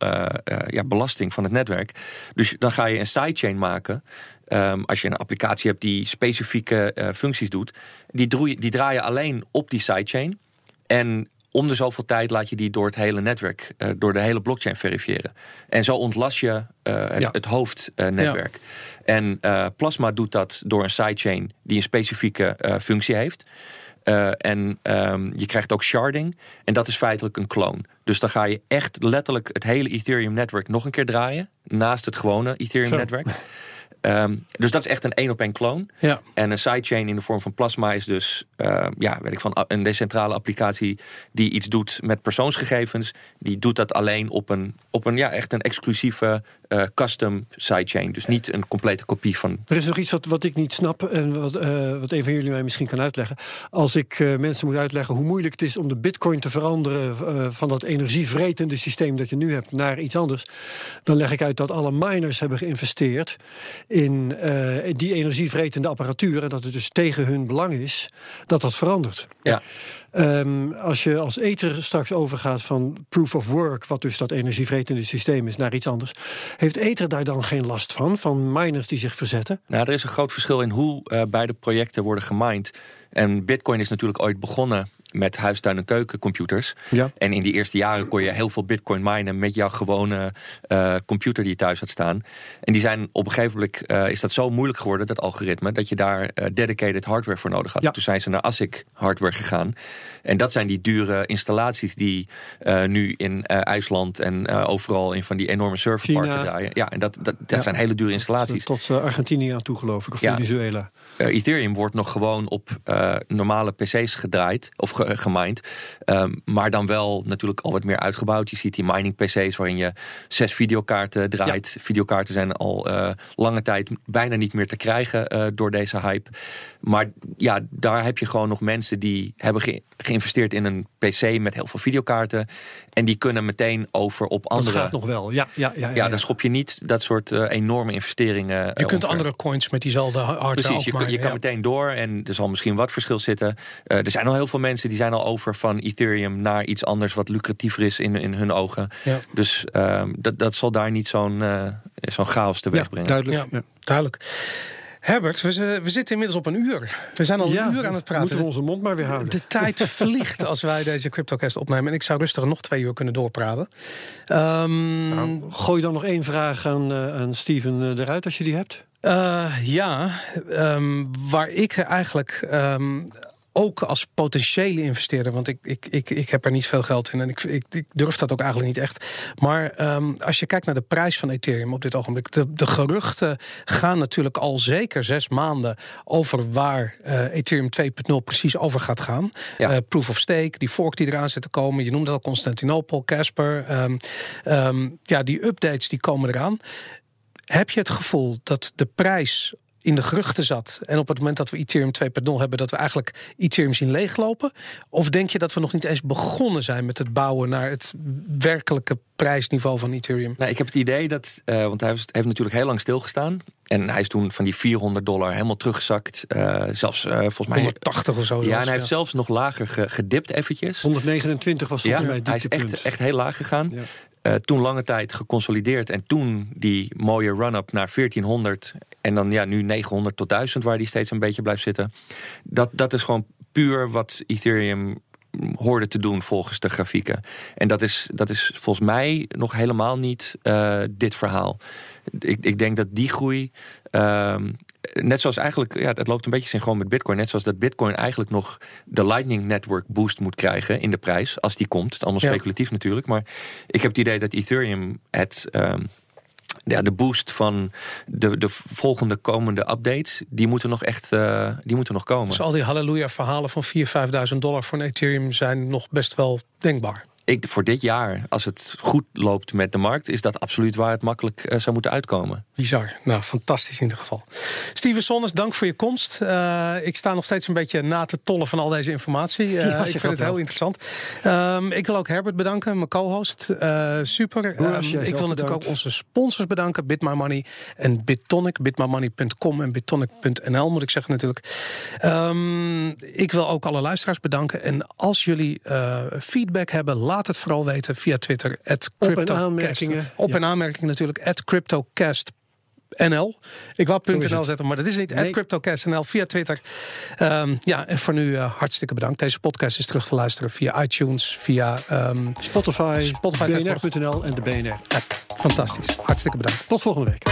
ja, belasting van het netwerk. Dus dan ga je een sidechain maken. Um, als je een applicatie hebt die specifieke functies doet, die, die draaien alleen op die sidechain. En om de zoveel tijd laat je die door het hele netwerk, uh, door de hele blockchain verifiëren. En zo ontlast je uh, het, ja. het, hoofdnetwerk. Ja. En uh, Plasma doet dat door een sidechain die een specifieke functie heeft. en um, je krijgt ook sharding. En dat is feitelijk een kloon. Dus dan ga je echt letterlijk het hele Ethereum-netwerk nog een keer draaien. Naast het gewone Ethereum-netwerk. Um, dus dat is echt een één op één kloon. Ja. En een sidechain in de vorm van Plasma is dus uh, ja, weet ik van, een decentrale applicatie die iets doet met persoonsgegevens. Die doet dat alleen op een, op een ja, echt een exclusieve uh, custom sidechain. Dus niet een complete kopie van.
Er is nog iets wat, wat ik niet snap en wat, uh, wat een van jullie mij misschien kan uitleggen. Als ik mensen moet uitleggen hoe moeilijk het is om de bitcoin te veranderen van dat energievretende systeem dat je nu hebt naar iets anders, dan leg ik uit dat alle miners hebben geïnvesteerd in uh, die energievretende apparatuur. En dat het dus tegen hun belang is dat dat verandert.
Ja.
Um, als je als Ether straks overgaat van proof of work, wat dus dat energievretende systeem is, naar iets anders, heeft Ether daar dan geen last van? Van miners die zich verzetten?
Nou, er is een groot verschil in hoe uh, beide projecten worden gemined. En Bitcoin is natuurlijk ooit begonnen met huistuin- en keukencomputers. Ja. En in die eerste jaren kon je heel veel bitcoin minen met jouw gewone uh, computer die je thuis had staan. En die zijn op een gegeven moment uh, is dat zo moeilijk geworden, dat algoritme, dat je daar uh, dedicated hardware voor nodig had. Ja. Toen zijn ze naar ASIC hardware gegaan. En dat zijn die dure installaties die nu in IJsland en overal in van die enorme serverparken draaien. Ja, en dat, dat, dat ja. zijn hele dure installaties.
Tot Argentinië aan toe geloof ik, of Venezuela.
Ethereum wordt nog gewoon op normale PC's gedraaid of gemined. Um, maar dan wel natuurlijk al wat meer uitgebouwd. Je ziet die mining PC's waarin je zes videokaarten draait. Ja. Videokaarten zijn al uh, lange tijd bijna niet meer te krijgen door deze hype. Maar ja, daar heb je gewoon nog mensen die hebben ge geïnvesteerd in een PC met heel veel videokaarten. En die kunnen meteen over op andere.
Dat gaat nog wel, ja. Ja, ja, ja,
ja, dan schop je niet dat soort uh, enorme investeringen.
Je kunt andere coins met diezelfde hardware
Precies, je, je kan meteen door en er zal misschien wat verschil zitten. er zijn al heel veel mensen die zijn al over van Ethereum naar iets anders wat lucratiever is in, in hun ogen.
Ja.
Dus ehm, dat, dat zal daar niet zo'n uh, zo'n chaos teweeg brengen.
duidelijk. Ja,
duidelijk. Herbert, we, we, zitten inmiddels op een uur. We zijn al een uur aan het praten.
Moeten we onze mond maar weer houden.
De tijd vliegt als wij deze CryptoCast opnemen. En ik zou rustig nog twee uur kunnen doorpraten. Um,
nou, gooi dan nog één vraag aan, uh, aan Steven eruit als je die hebt.
Uh, ja, um, waar ik eigenlijk um, ook als potentiële investeerder, want ik, ik, ik, ik heb er niet veel geld in en ik, ik, ik durf dat ook eigenlijk niet echt. Maar um, als je kijkt naar de prijs van Ethereum op dit ogenblik, de, de geruchten gaan natuurlijk al zeker zes maanden over waar uh, Ethereum 2.0 precies over gaat gaan. Ja. Uh, proof of stake, die fork die eraan zit te komen. Je noemde al Constantinopel, Casper. Um, um, ja, die updates die komen eraan. Heb je het gevoel dat de prijs in de geruchten zat. En op het moment dat we Ethereum 2.0 hebben, dat we eigenlijk Ethereum zien leeglopen? Of denk je dat we nog niet eens begonnen zijn met het bouwen naar het werkelijke prijsniveau van Ethereum?
Nou, ik heb het idee dat, uh, want hij heeft, heeft, natuurlijk heel lang stilgestaan. En hij is toen van die 400 dollar helemaal teruggezakt. Uh, zelfs uh, volgens mij
180 of zo.
Ja, en hij heeft zelfs nog lager gedipt eventjes.
129 was volgens
ja,
mij
Hij is echt, echt heel laag gegaan. Ja. Uh, toen lange tijd geconsolideerd. En toen die mooie run-up naar 1400. En dan ja, nu 900 tot 1000, waar die steeds een beetje blijft zitten. Dat, dat is gewoon puur wat Ethereum hoorde te doen volgens de grafieken. En dat is, dat is volgens mij nog helemaal niet uh, dit verhaal. Ik, ik denk dat die groei. Uh, net zoals eigenlijk, ja, het loopt een beetje synchroon met Bitcoin. Net zoals dat Bitcoin eigenlijk nog de Lightning Network boost moet krijgen in de prijs. Als die komt. Het is allemaal speculatief ja. natuurlijk. Maar ik heb het idee dat Ethereum het. Um, ja, de boost van de, de volgende komende updates, die moeten nog echt uh, die moeten nog komen.
Dus al die halleluja-verhalen van 4.000, 5.000 dollar voor een Ethereum zijn nog best wel denkbaar
ik, voor dit jaar, als het goed loopt met de markt, is dat absoluut waar het makkelijk uh, zou moeten uitkomen.
Bizar. Nou, fantastisch in ieder geval. Steven Sonnes, dank voor je komst. Uh, ik sta nog steeds een beetje na te tollen van al deze informatie. Uh, ja, ik vind het wel. heel interessant. Um, ik wil ook Herbert bedanken, mijn co-host. super. Um, ik wil natuurlijk ook onze sponsors bedanken: Bit My Money en Bitonic. Bitmymoney.com en bitonic.nl moet ik zeggen natuurlijk. Um, ik wil ook alle luisteraars bedanken. En als jullie feedback hebben, laat het vooral weten via Twitter.
Op en aanmerkingen.
Op ja. en aanmerkingen natuurlijk. At CryptoCast. NL. Ik wou .nl zetten, maar dat is niet. Nee. CryptoCastNL via Twitter. Um, ja, en voor nu uh, hartstikke bedankt. Deze podcast is terug te luisteren via iTunes, via um,
Spotify, Spotify BNR.nl en de BNR.
Ja, fantastisch. Hartstikke bedankt.
Tot volgende week.